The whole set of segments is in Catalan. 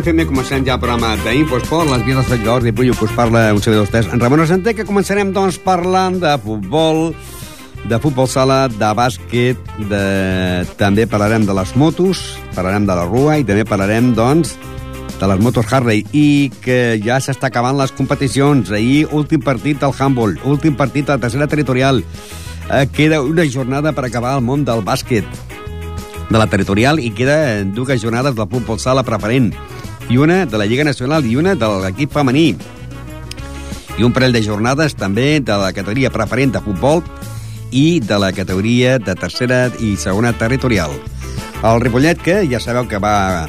de l'FM comencem ja el programa d'Infosport, les vies dels seguidors, i Pullo, que us parla un servidor d'estès. En Ramon Argenter, que començarem, doncs, parlant de futbol, de futbol sala, de bàsquet, de... també parlarem de les motos, parlarem de la rua i també parlarem, doncs, de les motos Harley i que ja s'està acabant les competicions. Ahir, últim partit del handball, últim partit de la tercera territorial. Eh, queda una jornada per acabar el món del bàsquet de la territorial i queda dues jornades del futbol sala preferent i una de la Lliga Nacional i una de l'equip femení i un parell de jornades també de la categoria preferent de futbol i de la categoria de tercera i segona territorial. El Ripollet, que ja sabeu que va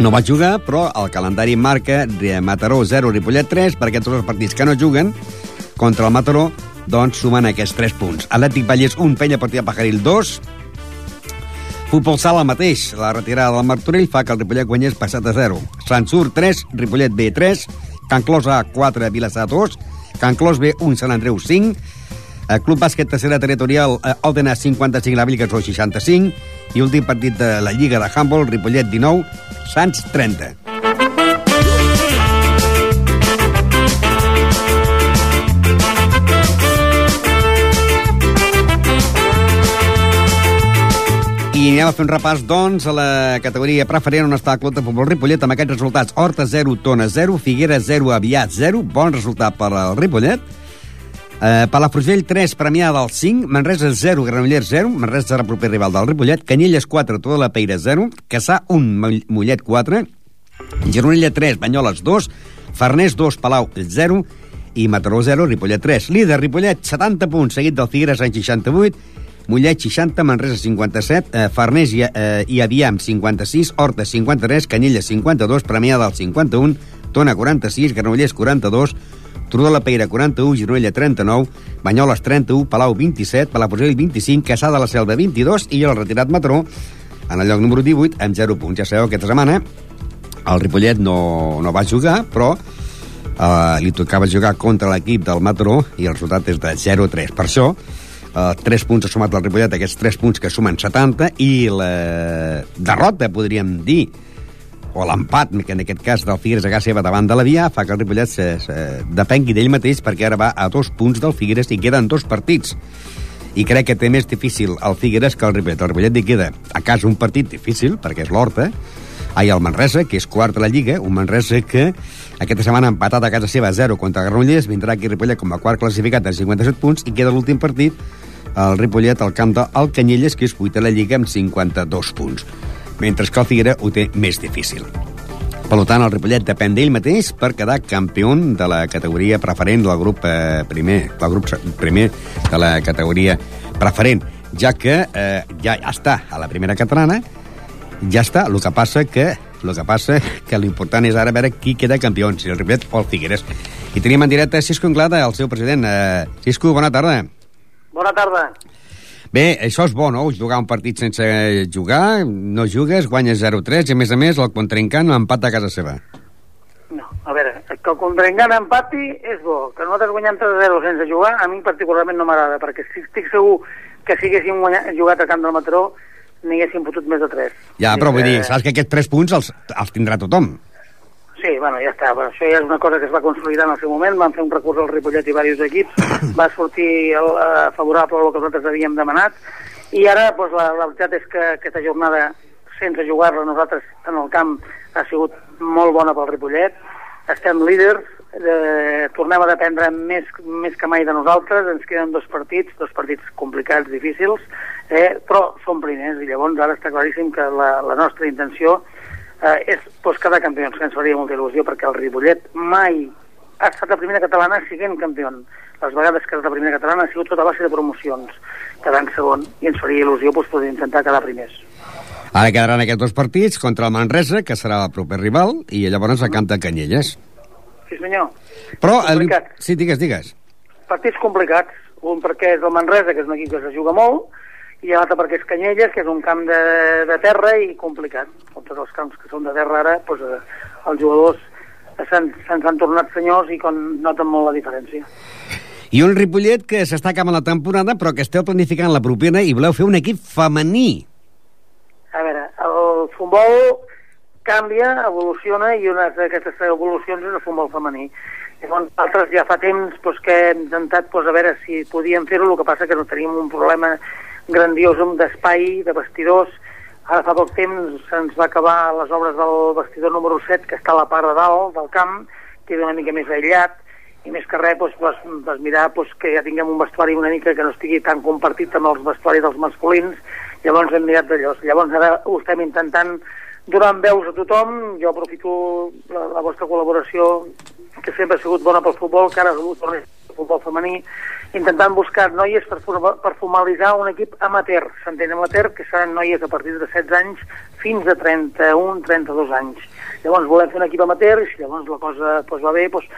no va jugar, però el calendari marca de Mataró 0, Ripollet 3, perquè tots els partits que no juguen contra el Mataró doncs sumen aquests 3 punts. Atlètic Vallès 1, Penya Partida Pajaril 2, Futbol sala mateix. La retirada del Martorell fa que el Ripollet guanyés passat a 0. Sant Sur 3, Ripollet B 3, Can Clos A 4, Vilassar 2, Can Clos B 1, Sant Andreu 5, el Club Bàsquet Tercera Territorial eh, Aldena 55, la Vilcasó 65 i últim partit de la Lliga de Handball, Ripollet 19, Sants 30. Anem a fer un repàs, doncs, a la categoria preferent on està el Club de Futbol Ripollet amb aquests resultats. Horta 0, Tona 0, Figuera 0, Aviat 0. Bon resultat per al Ripollet. Eh, Palafrugell 3, Premià del 5, Manresa 0, Granollers 0, Manresa serà proper rival del Ripollet, Canyelles 4, Toda la Peira 0, Caçà 1, Mollet 4, Gironella 3, Banyoles 2, Farners 2, Palau 0 i Mataró 0, Ripollet 3. Líder Ripollet 70 punts, seguit del Figueres en 68, Mollet 60, Manresa 57, eh, Farners i, eh, i Aviam 56, Horta 53, Canyelles 52, Premià del 51, Tona 46, Granollers 42, Turó de la Peira 41, Gironella 39, Banyoles 31, Palau 27, Palafrugell 25, Caçà de la Selva 22 i el retirat Matró en el lloc número 18 amb 0 punts. Ja sabeu, aquesta setmana el Ripollet no, no va jugar, però eh, li tocava jugar contra l'equip del Matró i el resultat és de 0-3. Per això, eh, 3 punts ha sumat el Ripollet, aquests 3 punts que sumen 70, i la derrota, podríem dir, o l'empat, que en aquest cas del Figueres a casa seva davant de la Via, fa que el Ripollet se, se depengui d'ell mateix perquè ara va a dos punts del Figueres i queden dos partits. I crec que té més difícil el Figueres que el Ripollet. El Ripollet li queda a casa un partit difícil, perquè és l'Horta, ai, el Manresa, que és quart a la Lliga, un Manresa que aquesta setmana ha empatat a casa seva a 0 contra Granollers, vindrà aquí Ripollet com a quart classificat amb 57 punts i queda l'últim partit el Ripollet al camp del Canyelles, que és vuit a la Lliga amb 52 punts mentre que el Figuera ho té més difícil. Per tant, el Ripollet depèn d'ell mateix per quedar campió de la categoria preferent del grup eh, primer, del grup primer de la categoria preferent, ja que eh, ja està a la primera catalana, ja està, el que passa que el que passa que l'important és ara veure qui queda campió, si el Ripollet o el Figueres. I tenim en directe Cisco Anglada, el seu president. Eh, Cisco, bona tarda. Bona tarda. Bé, això és bo, no? Jugar un partit sense jugar, no jugues, guanyes 0-3 i, a més a més, el contraencant empat a casa seva. No, a veure, que el contraencant empati és bo. Que nosaltres guanyem 3-0 sense jugar, a mi particularment no m'agrada, perquè estic segur que si haguéssim guanyat, jugat a Camp del Mataró n'hi haguéssim fotut més de 3. Ja, però vull dir, saps que aquests 3 punts els, els tindrà tothom. Sí, bueno, ja està. Bueno, això ja és una cosa que es va consolidar en el seu moment. Van fer un recurs al Ripollet i diversos equips. Va sortir el, uh, favorable al que nosaltres havíem demanat. I ara, doncs, la, la veritat és que aquesta jornada, sense jugar-la nosaltres en el camp, ha sigut molt bona pel Ripollet. Estem líders, eh, tornem a dependre més, més que mai de nosaltres, ens queden dos partits, dos partits complicats, difícils, eh, però som primers i llavors ara està claríssim que la, la nostra intenció eh, és doncs, quedar campions, que ens faria molta il·lusió, perquè el Ripollet mai ha estat la primera catalana siguent campió. Les vegades que ha estat la primera catalana ha sigut tota base de promocions, quedant segon, i ens faria il·lusió doncs, poder intentar quedar primers. Ara quedaran aquests dos partits contra el Manresa, que serà el proper rival, i llavors a Camp de Canyelles. Sí, senyor. Però... El... Sí, digues, digues. Partits complicats. Un perquè és el Manresa, que és un equip que se juga molt, i l'altre perquè és Canyelles, que és un camp de, de terra i complicat. Com tots els camps que són de terra ara, doncs, eh, els jugadors se'ns se han tornat senyors i con, noten molt la diferència. I un Ripollet que s'està acabant la temporada, però que esteu planificant la propera i voleu fer un equip femení. A veure, el futbol canvia, evoluciona, i una d'aquestes evolucions és el futbol femení. Llavors, altres ja fa temps doncs, que hem intentat doncs, a veure si podíem fer-ho, el que passa que no tenim un problema grandiós d'espai, de vestidors. Ara fa poc temps se'ns va acabar les obres del vestidor número 7, que està a la part de dalt del camp, que és una mica més aïllat, i més que res doncs, vas, vas mirar doncs, que ja tinguem un vestuari una mica que no estigui tan compartit amb els vestuaris dels masculins, llavors hem mirat d'allò. Llavors ara ho estem intentant donant veus a tothom, jo aprofito la, la vostra col·laboració, que sempre ha sigut bona pel futbol, que ara torni el futbol femení, intentant buscar noies per, per formalitzar un equip amateur, s'entén amateur, que seran noies a partir de 16 anys fins a 31-32 anys. Llavors volem fer un equip amateur i si llavors la cosa doncs, va bé, doncs,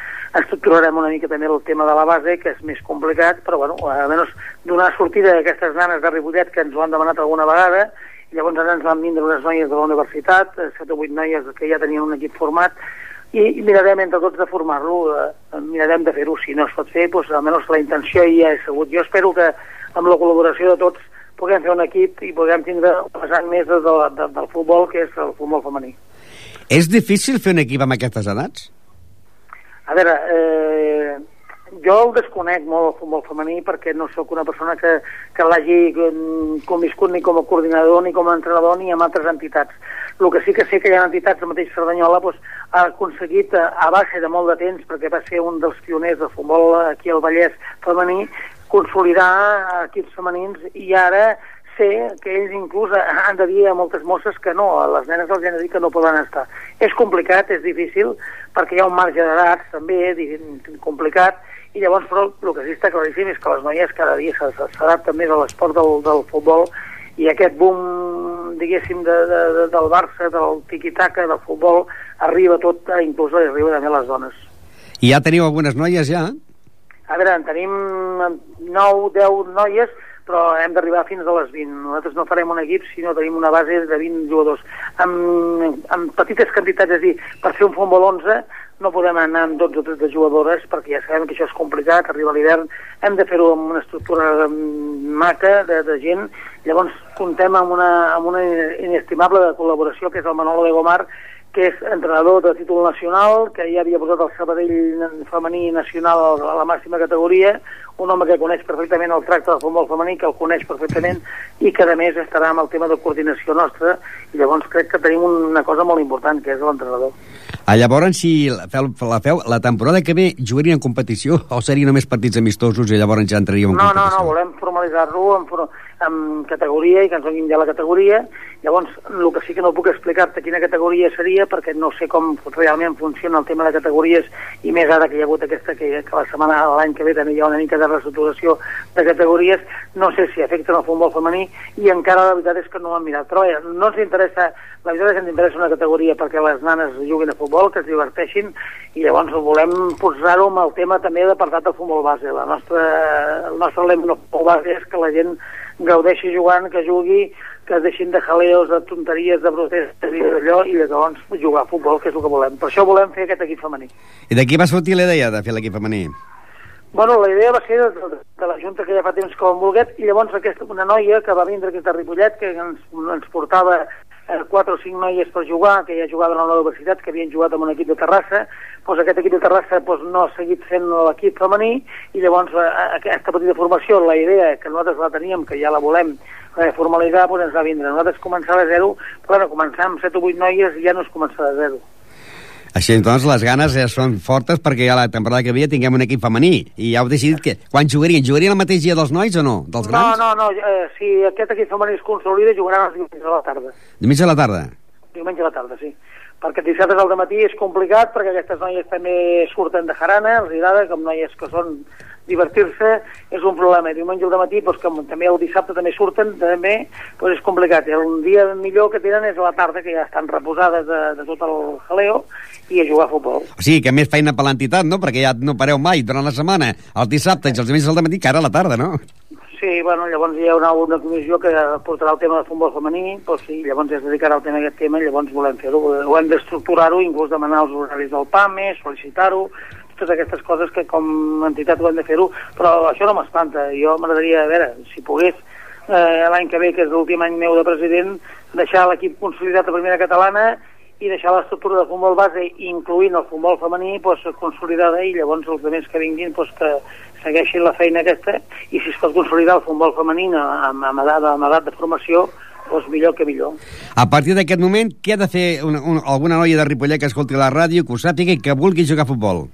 estructurarem una mica també el tema de la base, que és més complicat, però bueno, almenys donar sortida a aquestes nanes de Ripollet que ens ho han demanat alguna vegada, llavors ara ens van vindre unes noies de la universitat, 7 o 8 noies que ja tenien un equip format, i, i mirarem entre tots de formar-lo, eh, mirarem de fer-ho, si no es pot fer, doncs almenys la intenció ja és segut. Jo espero que amb la col·laboració de tots puguem fer un equip i puguem tindre un pesant més de, de, de, del futbol, que és el futbol femení. És difícil fer un equip amb aquestes edats? A veure, eh, jo el desconec molt el futbol femení perquè no sóc una persona que, que l'hagi conviscut ni com a coordinador, ni com a entrenador, ni amb altres entitats. El que sí que sé que hi ha entitats, el mateix Cerdanyola, doncs, ha aconseguit a, a base de molt de temps, perquè va ser un dels pioners del futbol aquí al Vallès femení, consolidar equips femenins i ara sé que ells inclús han de dir a moltes mosses que no, a les nenes els han de dir que no poden estar. És complicat, és difícil, perquè hi ha un marge d'edats també complicat, i llavors però el que sí està claríssim és que les noies cada dia s'adapten més a l'esport del, del futbol i aquest boom, diguéssim, de, de, de, del Barça, del tiquitaca, del futbol, arriba tot, inclús arriba també a les dones. I ja teniu algunes noies, ja? A veure, en tenim 9, 10 noies, però hem d'arribar fins a les 20. Nosaltres no farem un equip si no tenim una base de 20 jugadors. Amb, amb petites quantitats, és a dir, per fer un futbol 11 no podem anar amb 12 o 13 jugadores perquè ja sabem que això és complicat, arriba l'hivern, hem de fer-ho amb una estructura maca de, de gent, llavors contem amb una, amb una inestimable col·laboració que és el Manolo de Gomar, que és entrenador de títol nacional, que ja havia posat el Sabadell femení nacional a la màxima categoria, un home que coneix perfectament el tracte del futbol femení, que el coneix perfectament i que a més estarà amb el tema de coordinació nostra i llavors crec que tenim una cosa molt important, que és l'entrenador. Ah, llavors, si la feu, la feu, la temporada que ve jugarien en competició o serien només partits amistosos i llavors ja entraríem en no, competició? No, no, volem formalitzar-lo en, en categoria i que ens donin ja la categoria. Llavors, el que sí que no puc explicar-te quina categoria seria perquè no sé com realment funciona el tema de categories i més ara que hi ha hagut aquesta que, que la setmana l'any que ve també hi ha una mica de reestructuració de categories, no sé si afecten el futbol femení i encara la veritat és que no ho hem mirat. Però ja, no ens interessa, la veritat és que ens interessa una categoria perquè les nanes juguin a futbol, que es diverteixin i llavors volem posar-ho amb el tema també d'apartat del futbol base. La nostra, el nostre lema del futbol base és que la gent gaudeixi jugant, que jugui, que es deixin de jaleos, de tonteries, de protestes i d'allò, i llavors jugar a futbol, que és el que volem. Per això volem fer aquest equip femení. I d'aquí va sortir la idea de fer l'equip femení? Bueno, la idea va ser de, de, de la Junta que ja fa temps que ho volguet, i llavors aquesta, una noia que va vindre aquí a Ripollet, que ens, ens portava eh, quatre o cinc noies per jugar, que ja jugaven a la universitat, que havien jugat amb un equip de Terrassa, doncs aquest equip de Terrassa doncs, no ha seguit fent l'equip femení, i llavors eh, aquesta petita formació, la idea que nosaltres la teníem, que ja la volem eh, formalitzar, doncs ens va vindre. Nosaltres començar de zero, però bueno, començar amb 7 o 8 noies ja no és començar de zero. Així, doncs, les ganes ja són fortes perquè ja la temporada que ve tinguem un equip femení. I ja heu decidit que... Quan jugarien? Jugarien el mateix dia dels nois o no? Dels grans? No, no, no. Eh, si aquest equip femení es consolida, jugaran els diumenges a la tarda. Diumenge a la tarda? Diumenge a la tarda, sí. Perquè dissabtes al matí és complicat perquè aquestes noies també surten de jarana, els agrada, com noies que són divertir-se és un problema. Diumenge al matí, doncs, que també el dissabte també surten, també doncs és complicat. El dia millor que tenen és a la tarda, que ja estan reposades de, de tot el jaleo, i a jugar a futbol. O sigui, que més feina per l'entitat, no? Perquè ja no pareu mai durant la setmana, el dissabte i els diumenges al matí, que ara a la tarda, no? Sí, bueno, llavors hi ha una, una comissió que portarà el tema del futbol femení, doncs sí, llavors es dedicarà al tema d'aquest tema i llavors volem fer-ho, ho hem d'estructurar-ho, inclús demanar els horaris del PAME, sol·licitar-ho, totes aquestes coses que com a entitat ho hem de fer-ho, però això no m'espanta. Jo m'agradaria, a veure, si pogués, eh, l'any que ve, que és l'últim any meu de president, deixar l'equip consolidat a primera catalana i deixar l'estructura de futbol base, incluint el futbol femení, doncs, consolidada i llavors els altres que vinguin doncs, que segueixin la feina aquesta i si es pot consolidar el futbol femení amb, amb, edat, amb edat de formació, doncs millor que millor. A partir d'aquest moment, què ha de fer una, una, alguna noia de Ripollet que escolti la ràdio, que ho sàpiga i que vulgui jugar a futbol?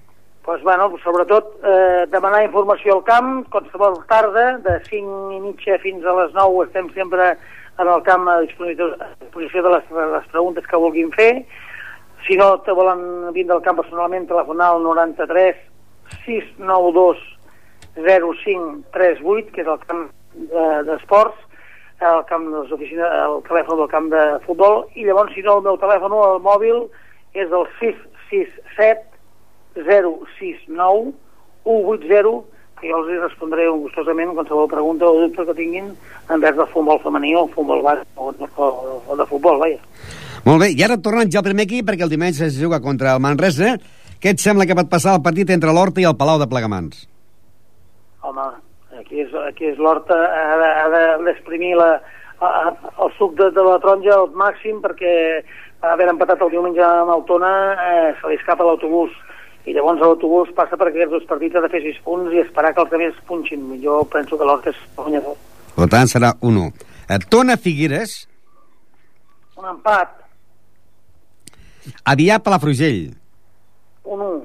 Doncs, bueno, sobretot eh, demanar informació al camp, qualsevol tarda, de 5 i mitja fins a les 9 estem sempre en el camp a disposició de les, les preguntes que vulguin fer. Si no te volen vindre al camp personalment, telefonar al 93 692 0538, que és el camp d'esports, de, el camp de les el telèfon del camp de futbol, i llavors, si no, el meu telèfon, el mòbil, és el 667 069 180 que jo els respondré gustosament qualsevol pregunta o dubte que tinguin envers del futbol femení o futbol bàsic o, o, o de futbol, vaja. Molt bé, i ara tornant ja al primer equip, perquè el dimarts es juga contra el Manresa. Què et sembla que pot passar el partit entre l'Horta i el Palau de Plegamans? Home, aquí és, aquí és l'Horta, ha d'exprimir de, el suc de, de la taronja al màxim perquè haver empatat el diumenge amb el Tona eh, se li escapa l'autobús i llavors l'autobús passa per aquests dos partits ha de fer 6 punts i esperar que els altres punxin. Jo penso que l'Horta és guanyador. Per tant, serà 1-1. Eh, Tona Figueres. Un empat. Avià Palafrugell. 1-1.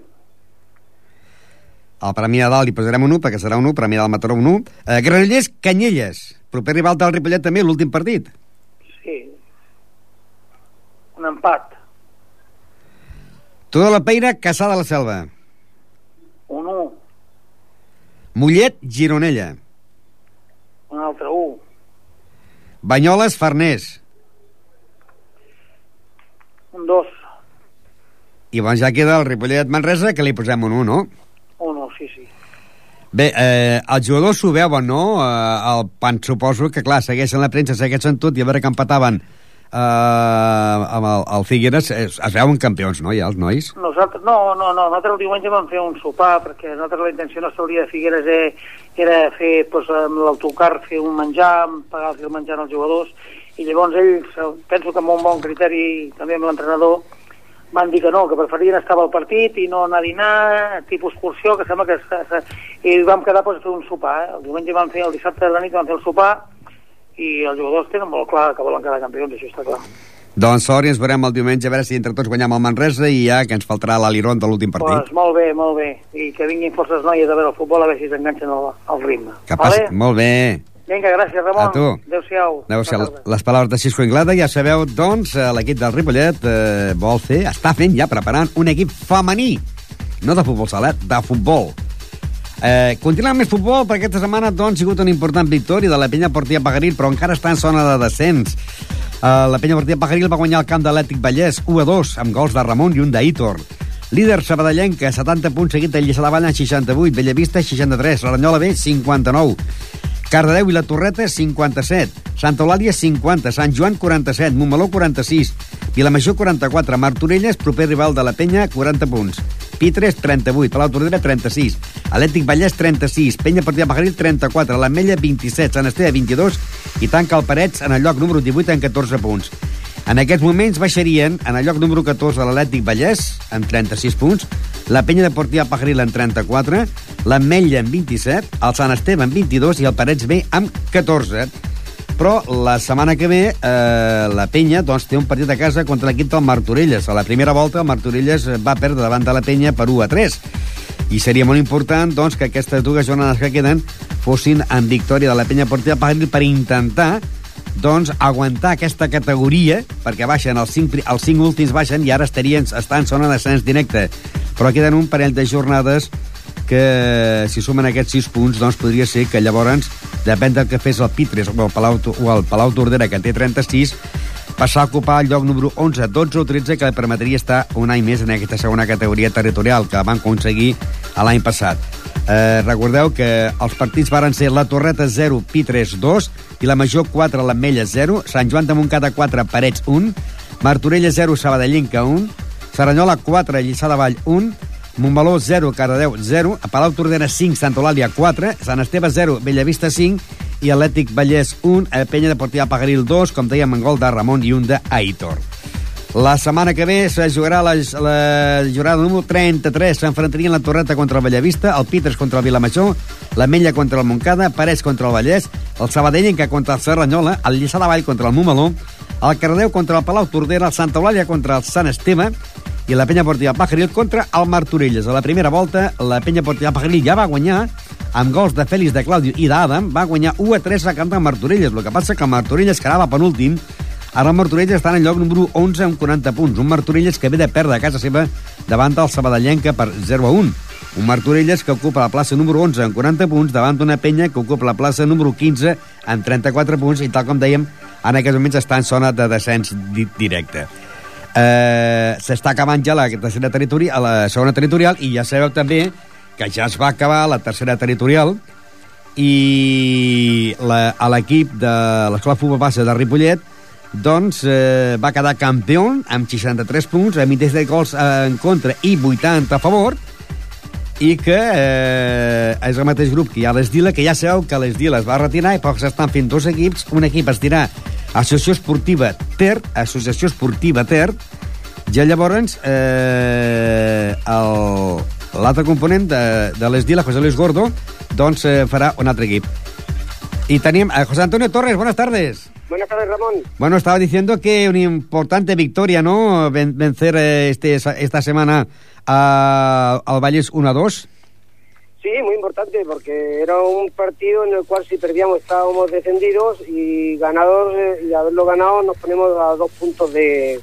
Al Premi de Dalt hi posarem un 1 perquè serà un 1, Premi de Dalt Mataró un 1. Eh, Granollers, Canyelles. Proper rival del Ripollet també, l'últim partit. Sí. Un empat. Tota la Peira, Caçà de la Selva. Un 1. Mollet, Gironella. Un altre 1. Banyoles, Farners. Un 2. I llavors ja queda el Ripollet Manresa, que li posem un 1, no? Un 1, sí, sí. Bé, eh, els jugadors s'ho veuen, no? Eh, el pan, suposo que, clar, segueixen la premsa, segueixen tot, i a veure que empataven eh, amb el, el Figueres, es, es veuen campions, no, ja, els nois? Nosaltres, no, no, no, nosaltres el diumenge vam fer un sopar, perquè nosaltres la intenció nostra hauria de Figueres era, era fer, doncs, amb l'autocar, fer un menjar, pagar el menjar als jugadors, i llavors ells, penso que amb un bon criteri, també amb l'entrenador, van dir que no, que preferien estar al partit i no anar a dinar, tipus excursió, que sembla que... I vam quedar doncs, a fer un sopar. Eh? El diumenge van fer, el dissabte de la nit van fer el sopar i els jugadors tenen molt clar que volen quedar campions, això està clar. Doncs sort i ens veurem el diumenge a veure si entre tots guanyem el Manresa i ja que ens faltarà l'Aliron de l'últim partit. Pues molt bé, molt bé. I que vinguin forces noies a veure el futbol a veure si s'enganxen al, al ritme. Que passi, vale? molt bé. Vinga, gràcies, Ramon. A tu. Adéu-siau. Adéu-siau. Les, les paraules de Xisco Inglada, ja sabeu, doncs, eh, l'equip del Ripollet eh, vol fer, està fent ja, preparant un equip femení. No de futbol sala, de futbol. Eh, continuem més futbol, perquè aquesta setmana doncs, ha sigut una important victòria de la penya Portia Pagaril, però encara està en zona de descens. Eh, la penya Portia Pagaril va guanyar el camp de l'Ètic Vallès 1 a 2, amb gols de Ramon i un d'Hitor. Líder sabadellenca, 70 punts seguit de Lliçà de Vall en 68, Bellavista 63, Laranyola B 59, Cardedeu i la Torreta, 57. Santa Eulàlia, 50. Sant Joan, 47. Montmeló, 46. Vilamajor, 44. Martorelles, proper rival de la Penya, 40 punts. Pitres, 38. Palau Tordera, 36. Atlètic Vallès, 36. Penya Partida Pajaril, 34. L'Ametlla, 27. Sant Esteve, 22. I tanca el Parets en el lloc número 18 en 14 punts. En aquests moments baixarien en el lloc número 14 de l'Atlètic Vallès, amb 36 punts, la Penya Deportiva Pajaril en 34, l'Ametlla en 27, el Sant Esteve en 22 i el Parets B amb 14. Però la setmana que ve eh, la Penya doncs, té un partit a casa contra l'equip del Martorelles. A la primera volta el Martorelles va perdre davant de la Penya per 1 a 3. I seria molt important doncs, que aquestes dues jornades que queden fossin en victòria de la Penya Portiva Pajaril per intentar doncs, aguantar aquesta categoria, perquè baixen els cinc, els cinc últims baixen i ara estarien, estan en zona d'ascens directe. Però queden un parell de jornades que, si sumen aquests sis punts, doncs podria ser que llavors, depèn del que fes el Pitres o el Palau, o el Palau Tordera, que té 36, passar a ocupar el lloc número 11, 12 o 13, que li permetria estar un any més en aquesta segona categoria territorial que van aconseguir l'any passat. Eh, recordeu que els partits varen ser la Torreta 0, Pitres 2, i la Major 4, l'Ametlla 0, Sant Joan de Montcada 4, Parets 1, Martorella 0, Sabadellinca 1, Saranyola 4, Lliçà de Vall 1, Montmeló 0, Cardedeu 0, a Palau Tordera 5, Santa Eulàlia 4, Sant Esteve 0, Bellavista 5 i Atlètic Vallès 1, a Penya Deportiva Pagaril 2, com dèiem, en gol de Ramon i un d'Aitor. La setmana que ve se jugarà la, la jornada número 33. S'enfrontarien la Torreta contra el Bellavista, el Pitres contra el Vilamajor, la Mella contra el Montcada, Parets contra el Vallès, el Sabadellenca contra el Serranyola, el Lliçà de Vall contra el Momaló, el Cardeu contra el Palau Tordera, el Santa Eulàlia contra el Sant Esteve i la Penya Portiva Pajaril contra el Martorelles. A la primera volta, la Penya Portiva Pajaril ja va guanyar amb gols de Fèlix de Claudio i d'Adam, va guanyar 1 a 3 a camp de Martorelles. El que passa que el Martorelles quedava penúltim Ara el Martorelles està en lloc número 11 amb 40 punts. Un Martorelles que ve de perdre a casa seva davant del Sabadellenca per 0 a 1. Un Martorelles que ocupa la plaça número 11 amb 40 punts davant d'una penya que ocupa la plaça número 15 amb 34 punts i tal com dèiem, en aquests moments està en zona de descens di directe. Eh, S'està acabant ja la tercera territorial, la segona territorial i ja sabeu també que ja es va acabar la tercera territorial i l'equip de l'Escola Futbol Base de Ripollet doncs eh, va quedar campió amb 63 punts, amb de gols en contra i 80 a favor, i que eh, és el mateix grup que hi ha l'Esdila, que ja sabeu que l'Esdila es va retirar i pocs estan fent dos equips. Un equip es dirà Associació Esportiva Ter, Associació Esportiva Ter, i llavors eh, l'altre component de, de l'Esdila, José Luis Gordo, doncs eh, farà un altre equip. Y tenim a José Antonio Torres, buenas tardes. Buenas tardes, Ramón. Bueno, estaba diciendo que una importante victoria, ¿no? Ven- vencer eh, este, esta semana a, al Valles 1-2. Sí, muy importante, porque era un partido en el cual si perdíamos estábamos descendidos y ganador eh, y haberlo ganado nos ponemos a dos puntos de,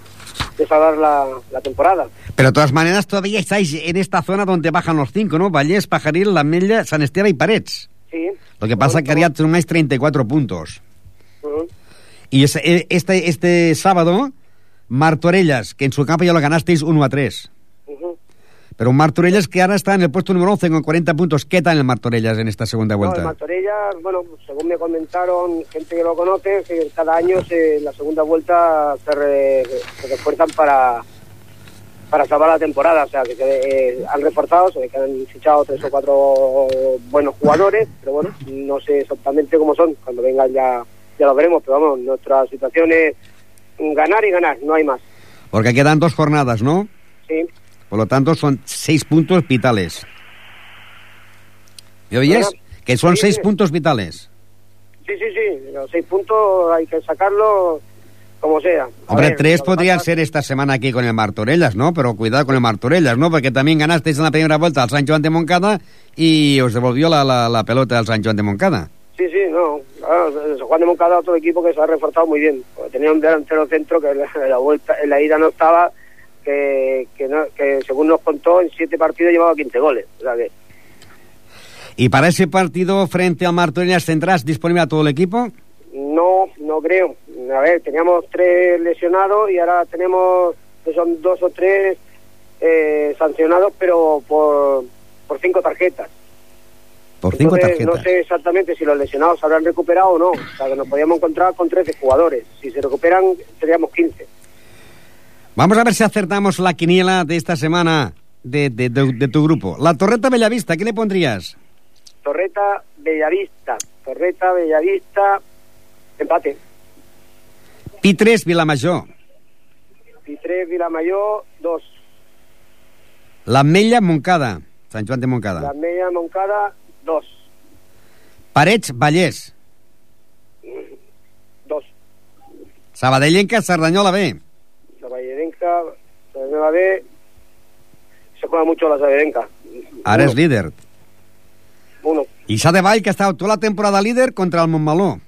de salvar la, la temporada. Pero de todas maneras todavía estáis en esta zona donde bajan los cinco, ¿no? Vallés, Pajaril, La Mella, San Esteve y Parets. Sí. Lo que pasa es que haría más 34 puntos. Ujú. Y ese- eh, este, este sábado, Martorellas, que en su campo ya lo ganasteis 1-3. Ujú. Pero un Martorellas que ahora está en el puesto número 11 con 40 puntos. ¿Qué tal el Martorellas en esta segunda No, el vuelta? Martorella, bueno, según me comentaron gente que lo conoce, que cada año se, en la segunda vuelta se, re- se refuerzan para para salvar la temporada, o sea, que se, eh, han reforzado, se que han fichado tres o cuatro buenos jugadores, pero bueno, no sé exactamente cómo son, cuando vengan ya, ya lo veremos, pero vamos, nuestra situación es ganar y ganar, no hay más, Porque quedan dos jornadas, ¿no? ¿sí? Por lo tanto, son seis puntos vitales. ¿Me oyes? Bueno, Que son sí, seis sí. puntos vitales. Sí, sí, sí, los seis puntos hay que sacarlos como sea. A Hombre, ver, tres podrían pasa- ser esta semana aquí con el Martorellas, ¿no? Pero cuidado con el Martorellas, ¿no? Porque también ganasteis en la primera vuelta al San Joan de Moncada y os devolvió la, la, la pelota al San Joan de Moncada. Sí, sí, no. Claro, Juan de Moncada otro equipo que se ha reforzado muy bien. Tenía un delantero centro que en la, en la vuelta, en la ida no estaba, que, que, no- que según nos contó, en siete partidos llevaba 15 goles. O sea que, ¿Y para ese partido frente al Martorellas tendrás disponible a todo el equipo? no, no creo. A ver, teníamos tres lesionados y ahora tenemos, que son dos o tres eh, sancionados, pero por, por cinco tarjetas. Por cinco Entonces, tarjetas. No sé exactamente si los lesionados se habrán recuperado o no. O sea, que nos podíamos encontrar con 13 jugadores. Si se recuperan, seríamos 15. Vamos a ver si acertamos la quiniela de esta semana de, de- de- de tu grupo. La Torreta Bellavista, ¿qué le pondrías? Torreta, Bellavista. Torreta, Bellavista, empate. Pi 3, Vilamajor. Y 3, Vilamayor, 2. La Mella, Moncada. Sant Joan de Moncada. La media Moncada, 2. Parets, Vallès. 2. Sabadellenca, Cerdanyola B. La Vallerenca, la nueva B. Se juega mucho la Saberenca. Ara és líder. 1. I s'ha de Vall, que ha estat tota la temporada líder contra el Montmeló.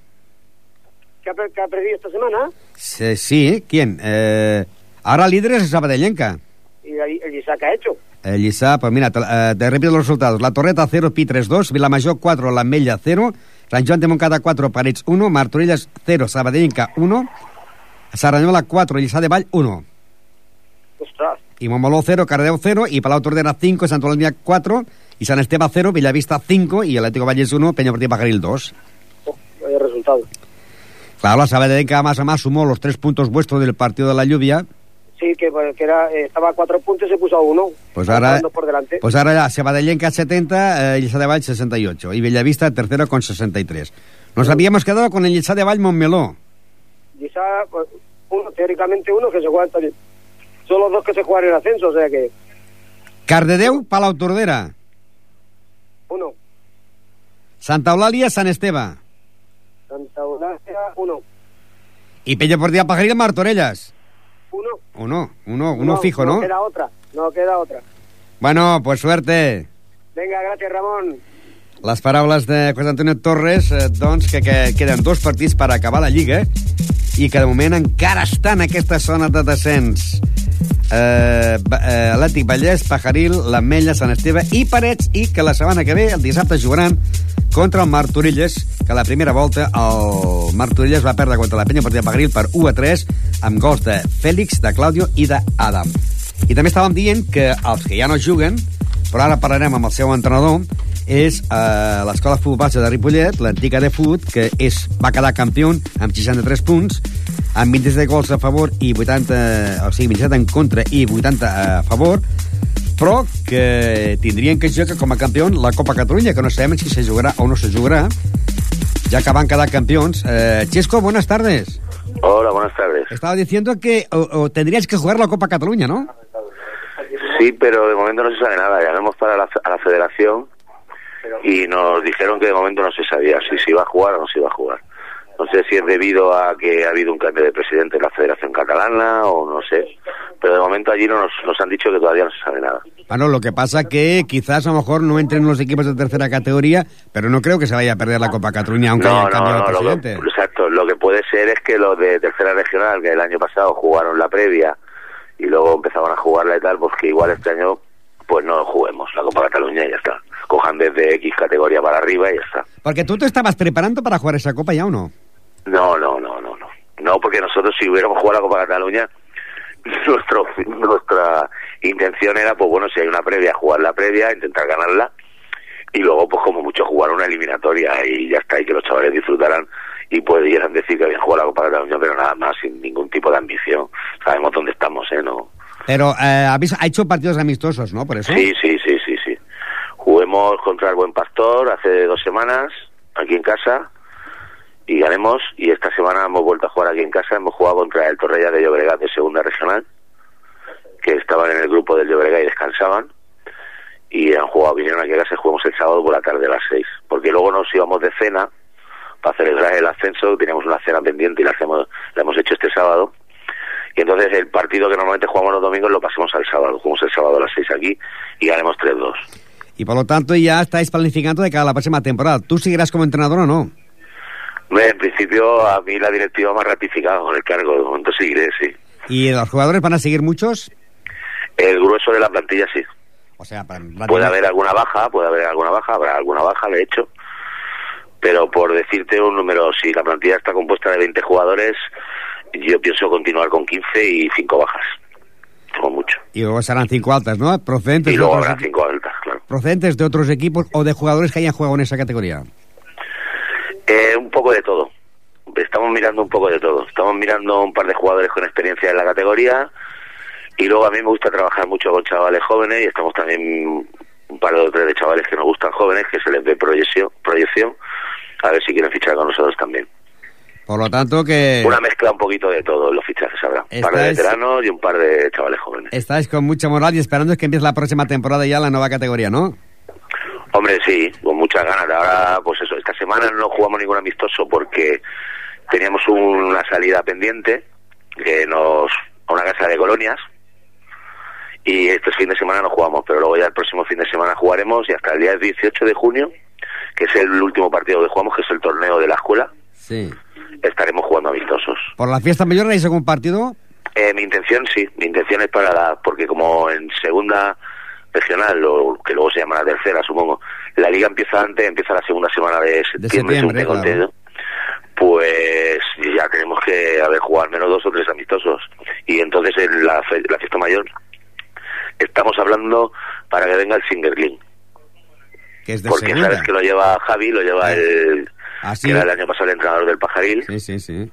¿Qué ha, qué ha perdido esta semana? Sí, sí, ¿quién? Eh, ahora líder es Sabadellenca. ¿Y ahí- el Isaac ha hecho? El Lliçà, pues mira, te, eh, te repito los resultados. La Torreta 0, Pi 3, 2, Vilamajor 4, La Mella 0, Sant Joan de Moncada 4, Parets 1, Martorelles 0, Sabadellenca 1, Sardanyola 4, Lliçà de Vall 1. Ostras. Y Montmeló 0, Cardeu 0, y Palau Tordera 5, Santolania 4, y San Esteve 0, Villavista 5, y Atlético Valles 1, Peña Portilla Pajaril 2. Oh, vaya resultado. Claro, la Sabadellenca más a más sumó los tres puntos vuestros del partido de la lluvia, Sí, que, que era, eh, estaba a cuatro puntos y se puso a uno. Pues ahora, por delante. pues ahora ya Sabadellenca 70, eh, Lliçà de Vall 68 y Bellavista tercero con 63. Nos habíamos quedado con el Lliçà de Vall Montmeló. Quizá, pues, uno, teóricamente uno que se juega también. son los dos que se juegan en ascenso, o sea que Cardedeu, Palau Tordera. uno. Santa Eulàlia, Sant Esteve. Santa Eulalia, uno. Y Peña Portilla Pajaril, Martorelles. Uno. Uno, uno, uno fijo, ¿no? No queda otra, no queda otra. Bueno, pues suerte. Venga, gracias Ramón. Les paraules de José Antonio Torres, eh, doncs, que, que queden dos partits per acabar la Lliga i que de moment encara està en aquesta zona de descens. Eh, eh, Atlètic Vallès, Pajaril, l'Ametlla, Sant Esteve i Parets, i que la setmana que ve, el dissabte, jugaran contra el Martorelles, que la primera volta el Martorelles va perdre contra la penya partida Pajaril per 1 a 3, amb gols de Fèlix, de Claudio i d'Adam. I també estàvem dient que els que ja no juguen, però ara parlarem amb el seu entrenador, és eh, l'escola de futbol base de Ripollet, l'antiga de fut, que és, va quedar campió amb 63 punts, amb 27 gols a favor i 80, o sigui, 27 en contra i 80 a favor, però que tindrien que jugar com a campió la Copa Catalunya, que no sabem si se jugarà o no se jugarà, ja que van quedar campions. Eh, Chesco, buenas tardes. Hola, buenas tardes. Estaba diciendo que o, o tendrías que jugar la Copa Cataluña, ¿no? Sí, pero de momento no se sabe nada. Llamamos para la, a la federación y nos dijeron que de momento no se sabía si se iba a jugar o no se iba a jugar. No sé si es debido a que ha habido un cambio de presidente en la Federación Catalana o no sé. Pero de momento allí no nos, nos han dicho que todavía no se sabe nada. Bueno, lo que pasa que quizás a lo mejor no entren los equipos de tercera categoría, pero no creo que se vaya a perder la Copa Cataluña, aunque haya no, cambiado no, de no, lo presidente. que, exacto. Lo que puede ser es que los de tercera regional, que el año pasado jugaron la previa y luego empezaban a jugarla y tal, pues que igual este año pues no juguemos la Copa Cataluña y ya está. Cojan desde X categoría para arriba y ya está. Porque tú te estabas preparando para jugar esa Copa ya o no. No, no, no, no, no. No, porque nosotros si hubiéramos jugado la Copa Cataluña, nuestro, nuestra intención era, pues bueno, si hay una previa, jugar la previa, intentar ganarla, y luego, pues como mucho, jugar una eliminatoria y ya está, y que los chavales disfrutaran y pudieran decir que habían jugado la Copa Cataluña, pero nada más, sin ningún tipo de ambición. Sabemos dónde estamos, ¿eh? No. Pero eh, ha hecho partidos amistosos, ¿no? Por eso. Sí, sí, sí, contra el Buen Pastor hace dos semanas, aquí en casa, y ganemos. Y esta semana hemos vuelto a jugar aquí en casa. Hemos jugado contra el Torrella de Llobregat de Segunda Regional, que estaban en el grupo del Llobregat y descansaban. Y han jugado, vinieron aquí a casa y jugamos el sábado por la tarde a las seis. Porque luego nos íbamos de cena para celebrar el ascenso. Teníamos una cena pendiente y la, hacemos, la hemos hecho este sábado. Y entonces el partido que normalmente jugamos los domingos lo pasamos al sábado. Jugamos el sábado a las 6 aquí y ganemos 3-2. Y por lo tanto ya estáis planificando de cara a la próxima temporada. ¿Tú seguirás como entrenador o no? En principio a mí la directiva me ha ratificado con el cargo. De momento seguiré, sí. ¿Y los jugadores van a seguir muchos? El grueso de la plantilla sí. O sea, para, Puede haber alguna baja, puede haber alguna baja, habrá alguna baja, de hecho. Pero por decirte un número, si la plantilla está compuesta de 20 jugadores, yo pienso continuar con 15 y 5 bajas. Como mucho. Y luego serán cinco altas, ¿no? Procedentes, Y luego habrá equi- 5 altas. Procedentes de otros equipos o de jugadores que hayan jugado en esa categoría. Eh, un poco de todo. Estamos mirando un poco de todo. Estamos mirando un par de jugadores con experiencia en la categoría y luego a mí me gusta trabajar mucho con chavales jóvenes y estamos también un par de tres de chavales que nos gustan jóvenes que se les ve proyección, proyección a ver si quieren fichar con nosotros también. Por lo tanto, que Una mezcla un poquito de todo los fichajes habrá. Un par de veteranos y un par de chavales jóvenes. estáis con mucha moral y esperando que empiece la próxima temporada ya la nueva categoría, ¿no? Hombre, sí, con muchas ganas. Ahora, pues eso, esta semana no jugamos ningún amistoso porque teníamos una salida pendiente que nos a una casa de colonias y este fin de semana no jugamos, pero luego ya el próximo fin de semana jugaremos y hasta el día 18 de junio, que es el último partido que jugamos, que es el torneo de la escuela, Sí. Estaremos jugando amistosos. ¿Por la fiesta mayor hay algún partido? Eh, mi intención sí, mi intención es para la, porque como en segunda regional, o que luego se llama la tercera, supongo, la liga empieza antes, empieza la segunda semana de septiembre, según septiembre, claro. pues ya tenemos que haber jugado al menos dos o tres amistosos. Y entonces en la, fe- la fiesta mayor estamos hablando para que venga el Singerling, de porque segunda. sabes que lo lleva Javi, lo lleva el... Así. que era el año pasado el entrenador del Pajaril Sí, sí, sí.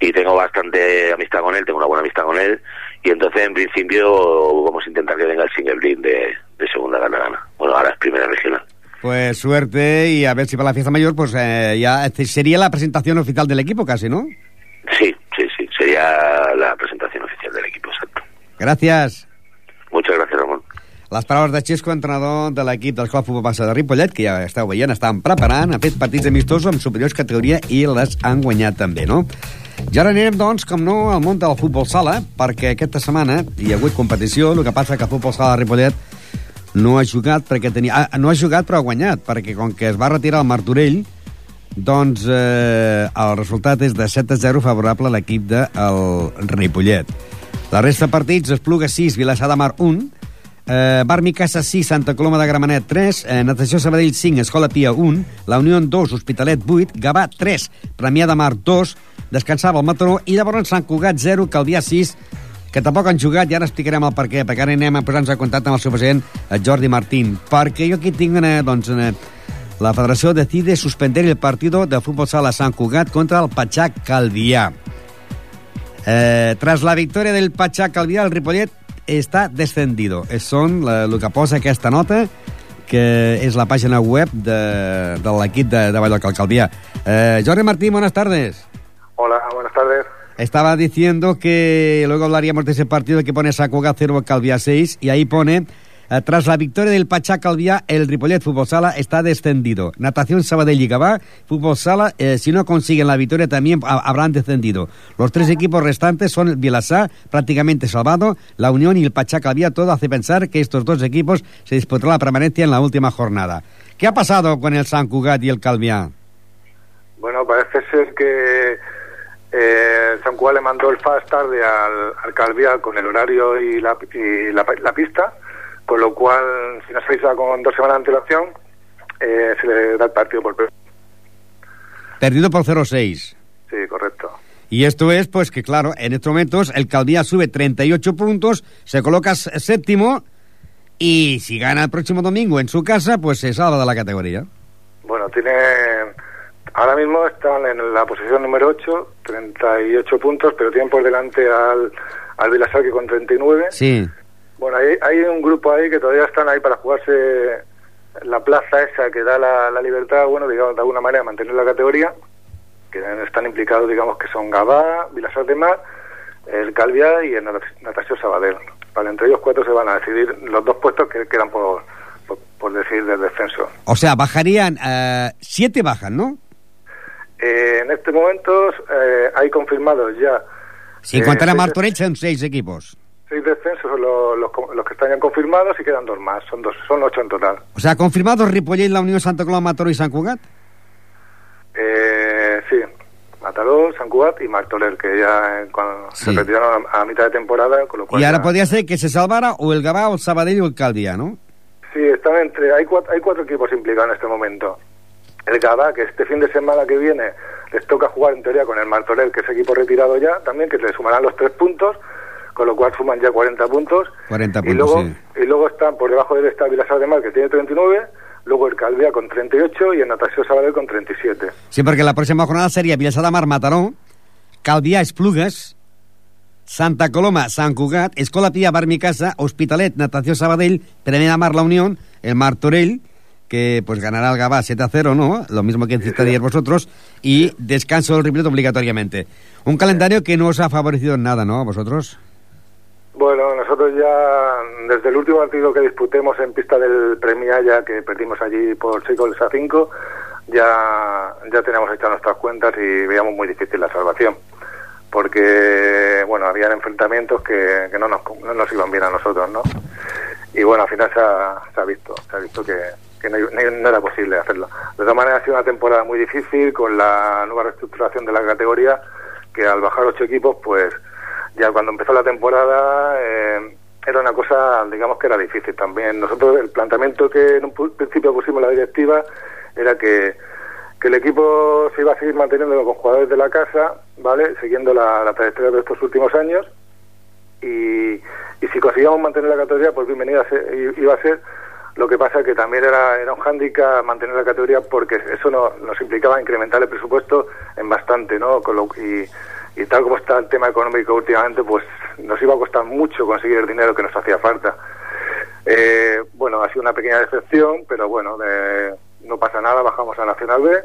y tengo bastante amistad con él, tengo una buena amistad con él y entonces en principio vamos a intentar que venga el single blin de, de segunda catalana. Bueno, ahora es primera regional. Pues suerte y a ver si para la fiesta mayor pues eh, ya este, sería la presentación oficial del equipo casi, ¿no? Sí, sí, sí, sería la presentación oficial del equipo, exacto. Gràcies. Les paraules de Xesco, entrenador de l'equip del Club Futbol Bassa de Ripollet, que ja esteu veient, estan preparant, han fet partits amistosos amb superiors categoria i les han guanyat també, no? I ara anirem, doncs, com no, al món del futbol sala, perquè aquesta setmana hi ha hagut competició, el que passa que el futbol sala de Ripollet no ha jugat perquè tenia... Ah, no ha jugat però ha guanyat, perquè com que es va retirar el Martorell, doncs eh, el resultat és de 7 a 0 favorable a l'equip del Ripollet. La resta de partits, Espluga 6, Vilassar de Mar 1, eh, Bar Micasa 6, Santa Coloma de Gramenet 3, eh, Natació Sabadell 5, Escola Pia 1, La Unió 2, Hospitalet 8, Gavà 3, Premià de Mar 2, descansava el Mataró. I llavors Sant Cugat 0, Calvià 6, que tampoc han jugat. I ara explicarem el per què, perquè ara anem a posar-nos en contacte amb el seu president, el Jordi Martín, perquè jo aquí tinc una, doncs, una, la federació decide suspender el partido de fútbol sala Sant Cugat contra el Pachá Calvià. Eh, tras la victòria del Pachá Calvià, el Ripollet està descendido. És son la, el que posa aquesta nota, que és la pàgina web de, de l'equip de, de Valladolid Calvià. Eh, Jordi Martín, buenas tardes. Hola, buenas tardes. Estaba diciendo que luego hablaríamos de ese partido que pone Sacuga 0 Calviá 6 y ahí pone tras la victoria del Pachá Calviá, el Ripollet Fútbol Sala está descendido. Natación Sabadell y Fútbol Sala, eh, si no consiguen la victoria también ha- habrán descendido. Los tres equipos restantes son el Vilassar, prácticamente salvado, la Unión y el Pachá Calviá. Todo hace pensar que estos dos equipos se disputará la permanencia en la última jornada. ¿Qué ha pasado con el San Cugat y el Calviá? Bueno, parece ser que eh, San Cugat le mandó el FAS tarde al, al Calviá con el horario y, la, y la, la pista, con lo cual, si no se avisa con dos semanas de antelación, eh, se le da el partido por perdido. Perdido por 0-6. Sí, correcto. Y esto es, pues que claro, en estos momentos el Calviá sube 38 puntos, se coloca séptimo y si gana el próximo domingo en su casa, pues se salva de la categoría. Bueno, tiene. Ahora mismo están en la posición número 8, 38 puntos, pero tienen por delante al, al Vilasar que con 39. Sí. Bueno, hay, hay un grupo ahí que todavía están ahí para jugarse la plaza esa que da la, la libertad, bueno, digamos, de alguna manera mantener la categoría, que están implicados, digamos, que son Gabá, Vilasar de Mar, el Calviá y el Nat- Natació Sabadell. Vale, entre ellos cuatro se van a decidir los dos puestos que quedan por, por, por decidir del descenso. O sea, bajarían, eh, siete bajan, ¿no? Eh, en este momento eh, hay confirmados ya Si Eh, contar a seis- Martorell son seis equipos. Seis descensos, son los, los, los que están ya confirmados y quedan dos más, son dos, son ocho en total. O sea, confirmados Ripollet, La Unión, Santa Coloma, Mataró y San Cugat. Eh, sí, Mataró, San Cugat y Martorell, que ya eh, cuando Sí. se retiraron a, a mitad de temporada, con lo cual Y ahora ya- podría ser que se salvara o el Gabá, o el Sabadell o el Calviá, ¿no? Sí, están entre, hay cuatro, hay cuatro equipos implicados en este momento. El Gabá, que este fin de semana que viene les toca jugar en teoría con el Martorell, que es equipo retirado ya, también, que le sumarán los tres puntos, con lo cual suman ya 40 puntos. 40 y puntos, luego, sí. Y luego están por debajo de él está Vilasar de Mar, que tiene 39, luego el Calvía con 38 y el Natació Sabadell con 37. Sí, porque la próxima jornada sería Vilassar de Mar, Mataró, Calvià, Esplugues, Santa Coloma, San Cugat, Escola Pia, Barmicasa, Hospitalet, Natació Sabadell, Premià Mar, La Unión, el Martorell, que pues ganará el Gabá 7 a 0, ¿no? Lo mismo que ayer vosotros, y descanso del Ripollet obligatoriamente. Un calendario que no os ha favorecido en nada, ¿no? ¿A vosotros? Bueno, nosotros ya, desde el último partido que disputemos en pista del Premiaya, que perdimos allí por 6 goles a 5, ya, ya teníamos hechas nuestras cuentas y veíamos muy difícil la salvación. Porque, bueno, habían enfrentamientos que, que no, nos, no nos iban bien a nosotros, ¿no? Y bueno, al final se ha, se ha visto, se ha visto que, que no, no era posible hacerlo. De todas maneras, ha sido una temporada muy difícil con la nueva reestructuración de la categoría, que al bajar ocho equipos, pues ya cuando empezó la temporada eh, era una cosa, digamos que era difícil también. Nosotros el planteamiento que en un principio pusimos la directiva era que, que el equipo se iba a seguir manteniendo con jugadores de la casa, ¿vale? Siguiendo la, la trayectoria de estos últimos años y, y si conseguíamos mantener la categoría, pues bienvenida a ser- iba a ser. Lo que pasa que también era, era un hándicap mantener la categoría porque eso no, nos implicaba incrementar el presupuesto en bastante, ¿no? Con lo, y, y tal como está el tema económico últimamente, pues nos iba a costar mucho conseguir el dinero que nos hacía falta. Eh, bueno, ha sido una pequeña decepción, pero bueno, eh, no pasa nada, bajamos a Nacional B.